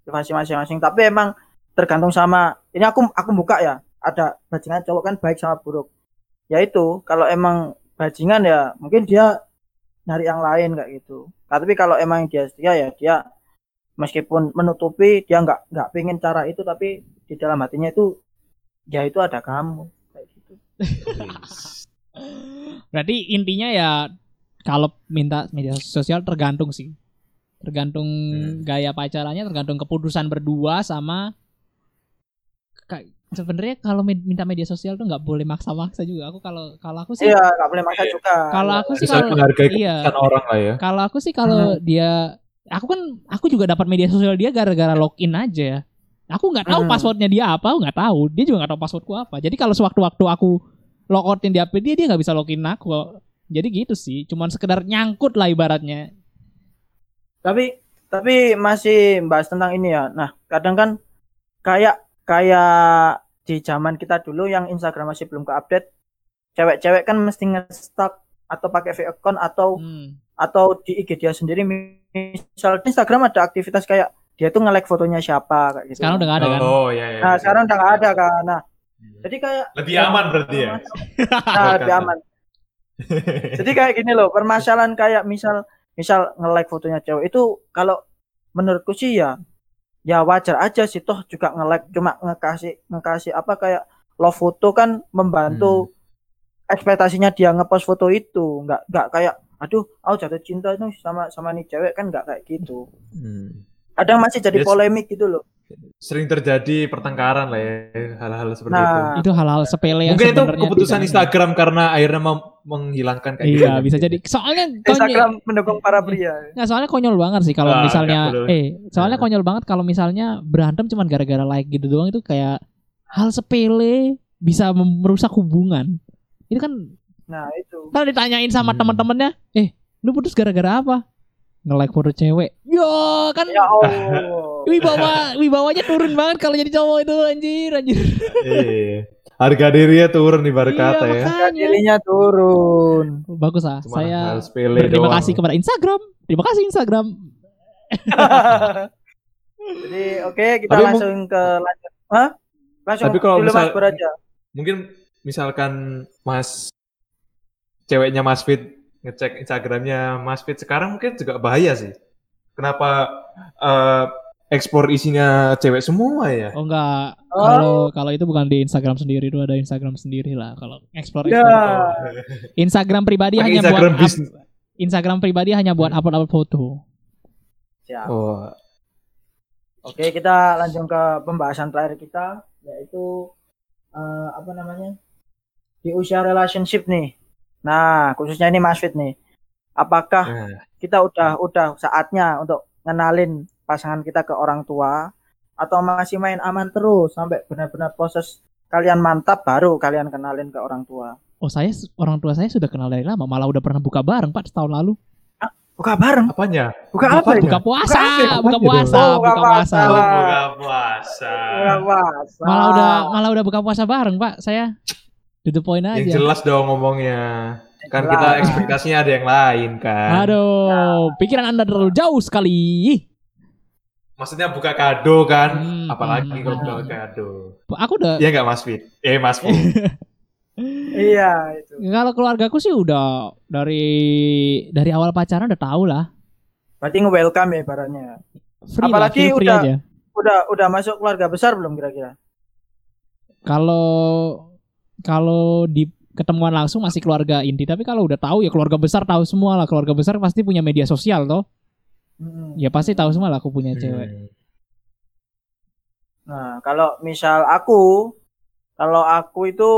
Privasi masing-masing tapi emang tergantung sama ini aku aku buka ya ada bajingan cowok kan baik sama buruk ya itu kalau emang bajingan ya mungkin dia nyari yang lain kayak gitu. Tapi kalau emang dia setia ya dia meskipun menutupi dia nggak nggak pengen cara itu tapi di dalam hatinya itu ya itu ada kamu kayak gitu. Berarti intinya ya kalau minta media sosial tergantung sih. Tergantung Hmm. gaya pacarannya tergantung keputusan berdua sama kayak sebenarnya kalau minta media sosial tuh nggak boleh maksa-maksa juga aku kalau kalau aku sih iya nggak boleh maksa juga kalau aku sih kalau menghargai iya. orang lah ya. Kalau aku sih kalau dia aku kan aku juga dapat media sosial dia gara-gara login aja ya. Aku nggak tahu Hmm. passwordnya dia apa, aku nggak tahu. Dia juga nggak tahu passwordku apa. Jadi kalau sewaktu-waktu aku logoutin di HP dia, dia nggak bisa login aku. Jadi gitu sih, cuman sekedar nyangkut lah ibaratnya. tapi tapi masih bahas tentang ini ya nah kadang kan kayak kayak di zaman kita dulu yang Instagram masih belum ke update cewek-cewek kan mesti nge-stalk atau pakai fake account atau Hmm. atau di IG dia sendiri misal di Instagram ada aktivitas kayak dia tuh nge-like fotonya siapa kayak gitu Sekarang udah nggak ada kan? Oh iya iya. nah sekarang udah nggak ada kan nah jadi kayak lebih aman berarti ya. nah, lebih aman jadi kayak gini loh permasalahan kayak misal misal nge-like fotonya cewek itu kalau menurutku sih ya ya wajar aja sih toh juga nge-like cuma ngekasih ngekasih apa kayak love foto kan membantu ekspektasinya dia ngepost foto itu nggak nggak kayak aduh aku jatuh cinta nih sama sama nih cewek kan nggak kayak gitu Hmm. kadang masih jadi Yes. polemik gitu loh Sering terjadi pertengkaran lah ya hal-hal seperti itu. nah Itu hal-hal sepele yang Mungkin itu keputusan Instagram karena akhirnya mau menghilangkan kayak gitu. Iya, bisa jadi. Soalnya konyol, Instagram mendukung para pria nggak soalnya konyol banget sih kalau Wah, misalnya eh soalnya Nah. konyol banget kalau misalnya berantem cuman gara-gara like gitu doang itu kayak hal sepele bisa merusak hubungan. Itu kan nah itu kalau ditanyain sama Hmm. teman-temannya, eh lu putus gara-gara apa? Nge-like foto cewek. Yo, kan ya Allah wibawa wibawanya turun banget kalau jadi cowok itu anjir anjir. Iya. Harga dirinya turun di Iya, kata ya. makanya. dirinya turun Bagus ah. Cuma Saya doang. kasih kepada Instagram. Terima kasih Instagram. Jadi oke kita Tapi langsung ke lanjut. Hah? Langsung Tapi kalau dulu misal- Mas aja. Mungkin misalkan Mas ceweknya Mas Fit ngecek Instagramnya Mas Fit sekarang mungkin juga bahaya sih. Kenapa eh, ekspor isinya cewek semua ya? Oh enggak, Oh. kalau kalau itu bukan di Instagram sendiri itu ada Instagram sendiri lah. Kalau explore, Ya. explore. Instagram pribadi Pakai hanya Instagram buat up-. Instagram pribadi hanya buat upload upload foto. Siap. Oh, Oke, kita lanjut ke pembahasan terakhir kita yaitu eh, apa namanya? Di usia relationship nih. Nah, khususnya ini Mas Fit nih. apakah Nah, kita udah udah saatnya untuk ngenalin pasangan kita ke orang tua atau masih main aman terus sampai benar-benar proses kalian mantap baru kalian kenalin ke orang tua. Oh saya orang tua saya sudah kenal dari lama, malah udah pernah buka bareng pak setahun lalu. Buka bareng. apanya? Buka Buka apa ya? Buka puasa, Buka puasa? Oh, buka buka puasa. puasa. buka puasa. Buka puasa. Malah udah malah udah buka puasa bareng pak. Saya to the point Yang aja. jelas dong ngomongnya. Kan Jelas. kita ekspektasinya ada yang lain kan. Aduh, pikiran anda terlalu jauh sekali. Maksudnya buka kado kan. Hmm, Apalagi hmm, kalau hmm. buka kado. Aku udah Iya nggak Mas Fit? Eh Mas Fit. Iya itu. kalau keluargaku sih udah dari dari awal pacaran udah tahu lah. Berarti nge-welcome ya ibaratnya. Free lah, Apalagi free udah- aja. Udah udah masuk keluarga besar belum kira-kira? Kalau kalau di ketemuan langsung masih keluarga inti, tapi kalau udah tahu ya keluarga besar tahu semua lah. Keluarga besar pasti punya media sosial toh. Hmm. Ya pasti tahu semua lah aku punya cewek. Hmm. Nah, kalau misal aku, kalau aku itu,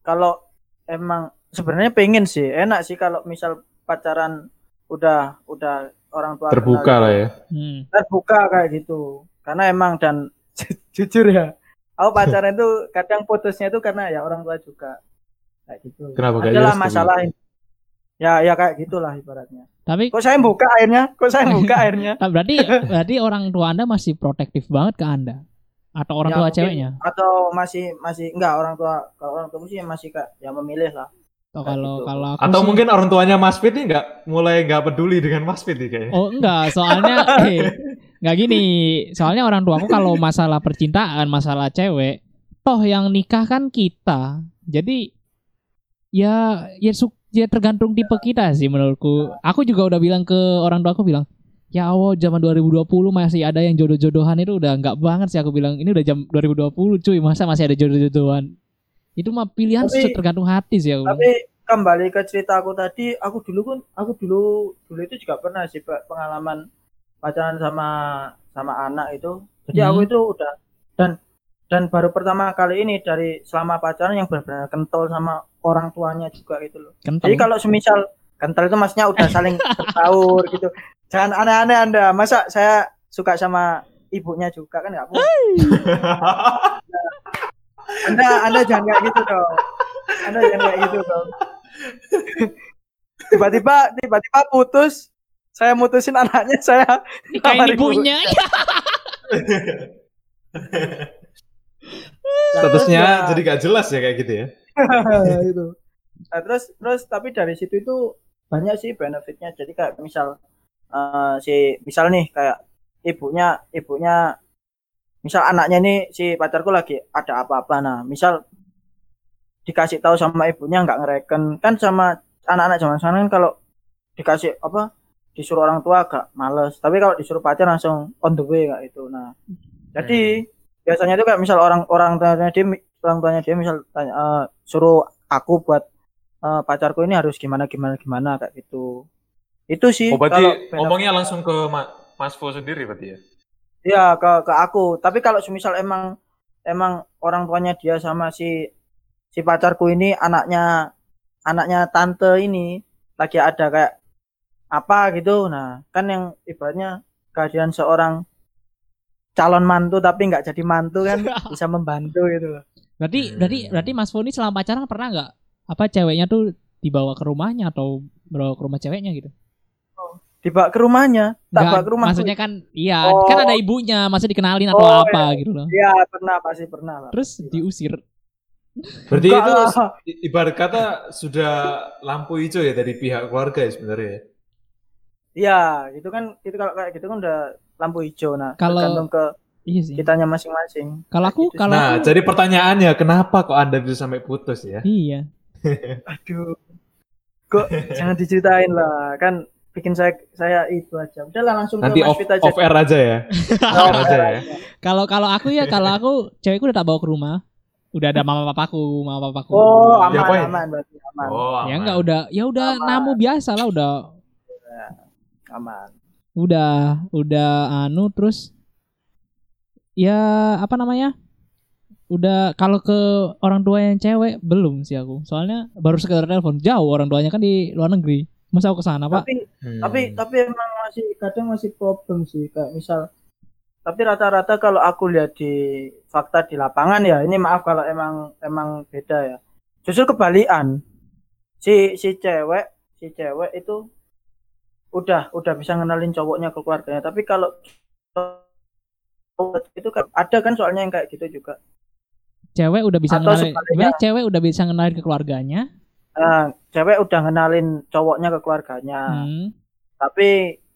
kalau emang sebenarnya pengen sih, enak sih kalau misal pacaran udah udah orang tua Terbuka lah ya. Hmm. terbuka kayak gitu. Karena emang dan jujur ya, aku pacaran itu kadang putusnya itu karena ya orang tua juga kayak gitu. Kenapa kayak Adalah gitu? masalah ini. Ya ya kayak gitulah ibaratnya. Tapi Kok saya buka airnya? Kok saya buka airnya? Nah, berarti berarti orang tua Anda masih protektif banget ke Anda atau orang Ya, tua mungkin. ceweknya? Atau masih masih enggak orang tua kalau orang tua sih masih kayak yang memilih lah. Atau kayak kalau gitu. kalau aku Atau sih- mungkin orang tuanya Mas Fit nih nggak mulai nggak peduli dengan Mas Fit nih kayaknya. Oh enggak, soalnya eh, enggak gini. Soalnya orang tuaku kalau masalah percintaan, masalah cewek, toh yang nikah kan kita. Jadi ya ya su- ya tergantung tipe kita sih menurutku. Aku juga udah bilang ke orang tua aku bilang, "Ya Allah, zaman 2020 masih ada yang jodoh-jodohan itu udah enggak banget sih aku bilang. Ini udah jam 2020, cuy. Masa masih ada jodoh-jodohan?" Itu mah pilihan Tapi- tergantung hati sih aku. bilang. Tapi kembali ke cerita aku tadi, aku dulu kan aku dulu dulu itu juga pernah sih pengalaman pacaran sama sama anak itu. Jadi Hmm. aku itu udah dan dan baru pertama kali ini dari selama pacaran yang benar-benar kental sama orang tuanya juga gitu loh. Kental. Jadi kalau semisal kental itu maksudnya udah saling bertaur gitu. Jangan aneh-aneh Anda. Masa saya suka sama ibunya juga kan nggak mungkin. Anda Anda jangan kayak gitu dong. Anda jangan kayak gitu dong. Tiba-tiba tiba-tiba putus. Saya mutusin anaknya saya Nikahin ibunya. Statusnya terus jadi gak jelas ya kayak gitu ya. ya, itu. Nah, terus terus tapi dari situ itu banyak sih benefitnya. Jadi kayak misal eh, si misal nih kayak ibunya ibunya misal anaknya nih si pacarku lagi ada apa-apa nah misal dikasih tahu sama ibunya nggak ngereken kan sama anak-anak zaman sekarang kan kalau dikasih apa disuruh orang tua agak males. Tapi kalau disuruh pacar langsung on the way kayak itu nah jadi biasanya itu kayak misal orang orang tuanya dia orang tuanya dia misal tanya eh, suruh aku buat eh, pacarku ini harus gimana gimana gimana kayak gitu. Itu sih Oh berarti kalau ngomongnya langsung ke Ma- Mas Fo sendiri berarti ya? ya ke ke aku. Tapi kalau semisal emang emang orang tuanya dia sama si si pacarku ini anaknya anaknya tante ini lagi ada kayak apa gitu nah kan yang ibaratnya kehadiran seorang calon mantu tapi nggak jadi mantu kan bisa membantu gitu loh Berarti Hmm. berarti berarti Mas Foni selama pacaran pernah nggak apa ceweknya tuh dibawa ke rumahnya atau bawa ke rumah ceweknya gitu? dibawa ke rumahnya tak bawa ke rumah maksudnya kan iya, Oh. kan ada ibunya, masa dikenalin atau Oh, apa gitu loh. ya pernah pasti pernah lah Terus diusir. Berarti Enggak itu lah. ibarat kata sudah lampu hijau ya dari pihak keluarga ya sebenarnya ya. Iya, gitu kan, itu kalau kayak gitu kan udah lampu hijau. Nah, Kalau- tergantung ke Iya sih. kitanya masing-masing. Kalau aku Gitu kalau Nah, aku jadi pertanyaannya kenapa kok Anda bisa sampai putus ya? iya. Aduh, kok jangan diceritain lah, kan bikin saya saya itu aja. Udahlah langsung Nanti ke off, aja. off air aja ya. Off air aja ya. Kalau kalau aku ya kalau aku cewekku udah tak bawa ke rumah. Udah ada mama papaku, mama papaku. Oh, aman, Diapain? aman, berarti aman, Oh, ya aman. enggak udah ya udah Aman. namu biasa lah udah aman. udah udah anu terus ya apa namanya? Udah kalau ke orang tua yang cewek belum sih aku. Soalnya baru sekedar telepon. Jauh orang tuanya kan di luar negeri. Masa aku ke sana, Pak? Tapi Hmm. tapi tapi emang masih kadang masih problem sih. Kayak misal tapi rata-rata kalau aku lihat di fakta di lapangan ya ini maaf kalau emang emang beda ya. Justru kebalikan. Si si cewek si cewek itu udah udah bisa ngenalin cowoknya ke keluarganya tapi kalau cowok itu kan ada kan soalnya yang kayak gitu juga Cewek udah bisa Atau ngenalin, sebaliknya. cewek udah bisa ngenalin ke keluarganya. nah, cewek udah ngenalin cowoknya ke keluarganya Hmm. tapi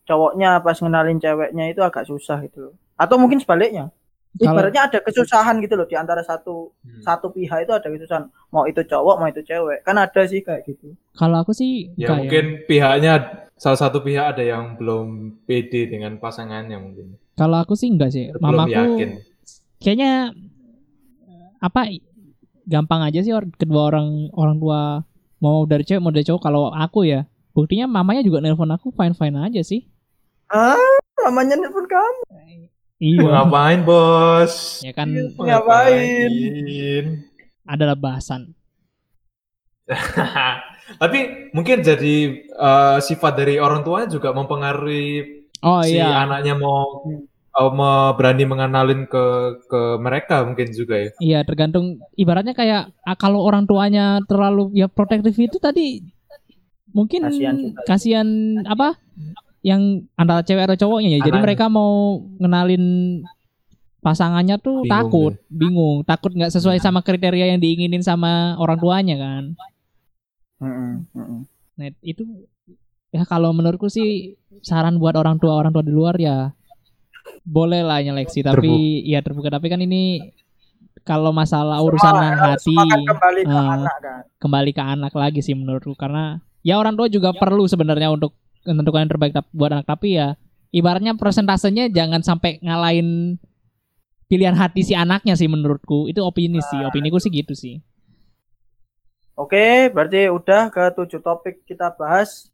cowoknya pas ngenalin ceweknya itu agak susah gitu. Atau mungkin sebaliknya. Ibaratnya ada kesusahan gitu loh di antara satu Hmm. satu pihak itu ada kesusahan. Mau itu cowok, mau itu cewek. Kan ada sih kayak gitu. Kalau aku sih Ya enggak mungkin pihaknya salah satu pihak ada yang belum pede dengan pasangannya mungkin. Kalau aku sih enggak sih. Belum Mamaku yakin. kayaknya eh, apa gampang aja sih kedua orang orang tua mau dari cewek mau dari cowok kalau aku ya buktinya mamanya juga nelpon aku fine fine aja sih Ah, namanya nelfon kamu. iya Ngapain bos? ya kan Iya. Ngapain? Ngapain? adalah bahasan Tapi mungkin jadi eh, sifat dari orang tuanya juga mempengaruhi oh si iya. anaknya mau eh, mau berani mengenalin ke ke mereka mungkin juga ya. iya tergantung. Ibaratnya kayak ah, kalau orang tuanya terlalu ya protektif itu tadi mungkin Kasihan kasihan apa? Yang antara cewek atau cowoknya ya. Jadi Anaknya. mereka mau ngenalin pasangannya tuh Bingung takut bingung. Takut nggak sesuai sama kriteria yang diinginin sama orang tuanya kan Mm-mm. Nah itu ya kalau menurutku sih saran buat orang tua orang tua di luar ya boleh lah nyeleksi tapi ya terbuka tapi kan ini kalau masalah urusan Semua- hati kembali ke Ah. anak kan. kembali ke anak lagi sih menurutku karena ya orang tua juga perlu sebenarnya untuk menentukan yang terbaik buat anak tapi ya ibaratnya persentasenya jangan sampai ngalahin pilihan hati si anaknya sih menurutku itu opini sih opini ku sih gitu sih Oke, berarti udah ke tujuh topik kita bahas.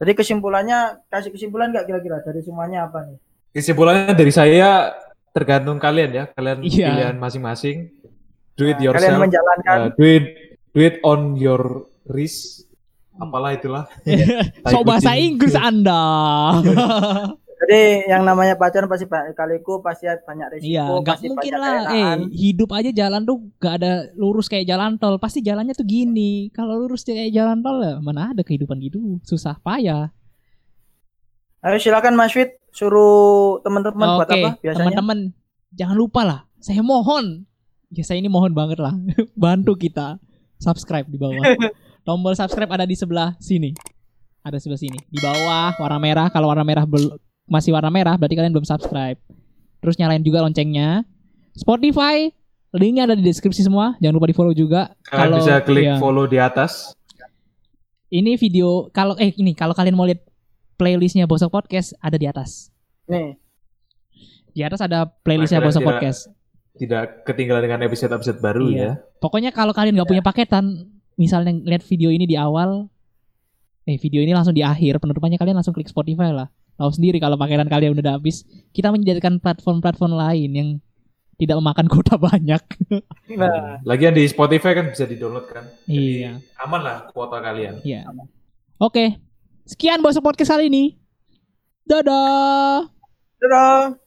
Jadi kesimpulannya kasih kesimpulan nggak kira-kira dari semuanya apa nih? Kesimpulannya dari saya tergantung kalian ya, kalian Iya. pilihan masing-masing. Do it Nah, Kalian yourself. menjalankan Uh, do it do it on your risk. Apalah itulah. so bahasa. Inggris anda Jadi yang namanya pacaran pasti banyak kaliku, pasti banyak resiko, Iya, nggak mungkin lah. Eh, hidup aja jalan tuh gak ada lurus kayak jalan tol. Pasti jalannya tuh gini. Kalau lurus kayak jalan tol ya mana ada kehidupan gitu. Susah payah. Ayo silakan Mas Fit, suruh teman-teman buat Oke, apa biasanya? teman-teman jangan lupa lah. Saya mohon. Ya saya ini mohon banget lah. Bantu kita subscribe di bawah. Tombol subscribe ada di sebelah sini. Ada sebelah sini. Di bawah warna merah. Kalau warna merah bel- masih warna merah berarti kalian belum subscribe. Terus nyalain juga loncengnya. Spotify linknya ada di deskripsi semua. Jangan lupa di follow juga. Kalian bisa klik iya. follow di atas. Ini video kalau eh ini kalau kalian mau lihat playlistnya Bosok Podcast ada di atas. Nih, Di atas ada playlistnya Nah, Bosok Podcast. Tidak ketinggalan dengan episode-episode baru Iya. ya. Pokoknya kalau kalian nggak punya paketan, misalnya lihat video ini di awal, eh video ini langsung di akhir, penutupannya kalian langsung klik Spotify lah. Tahu sendiri kalau paketan kalian udah habis. Kita menjadikan platform-platform lain yang tidak memakan kuota banyak. nah, Lagian di Spotify kan bisa di-download kan. Jadi iya, aman lah kuota kalian. iya. Oke, sekian bosok podcast kali ini. Dadah. dadah.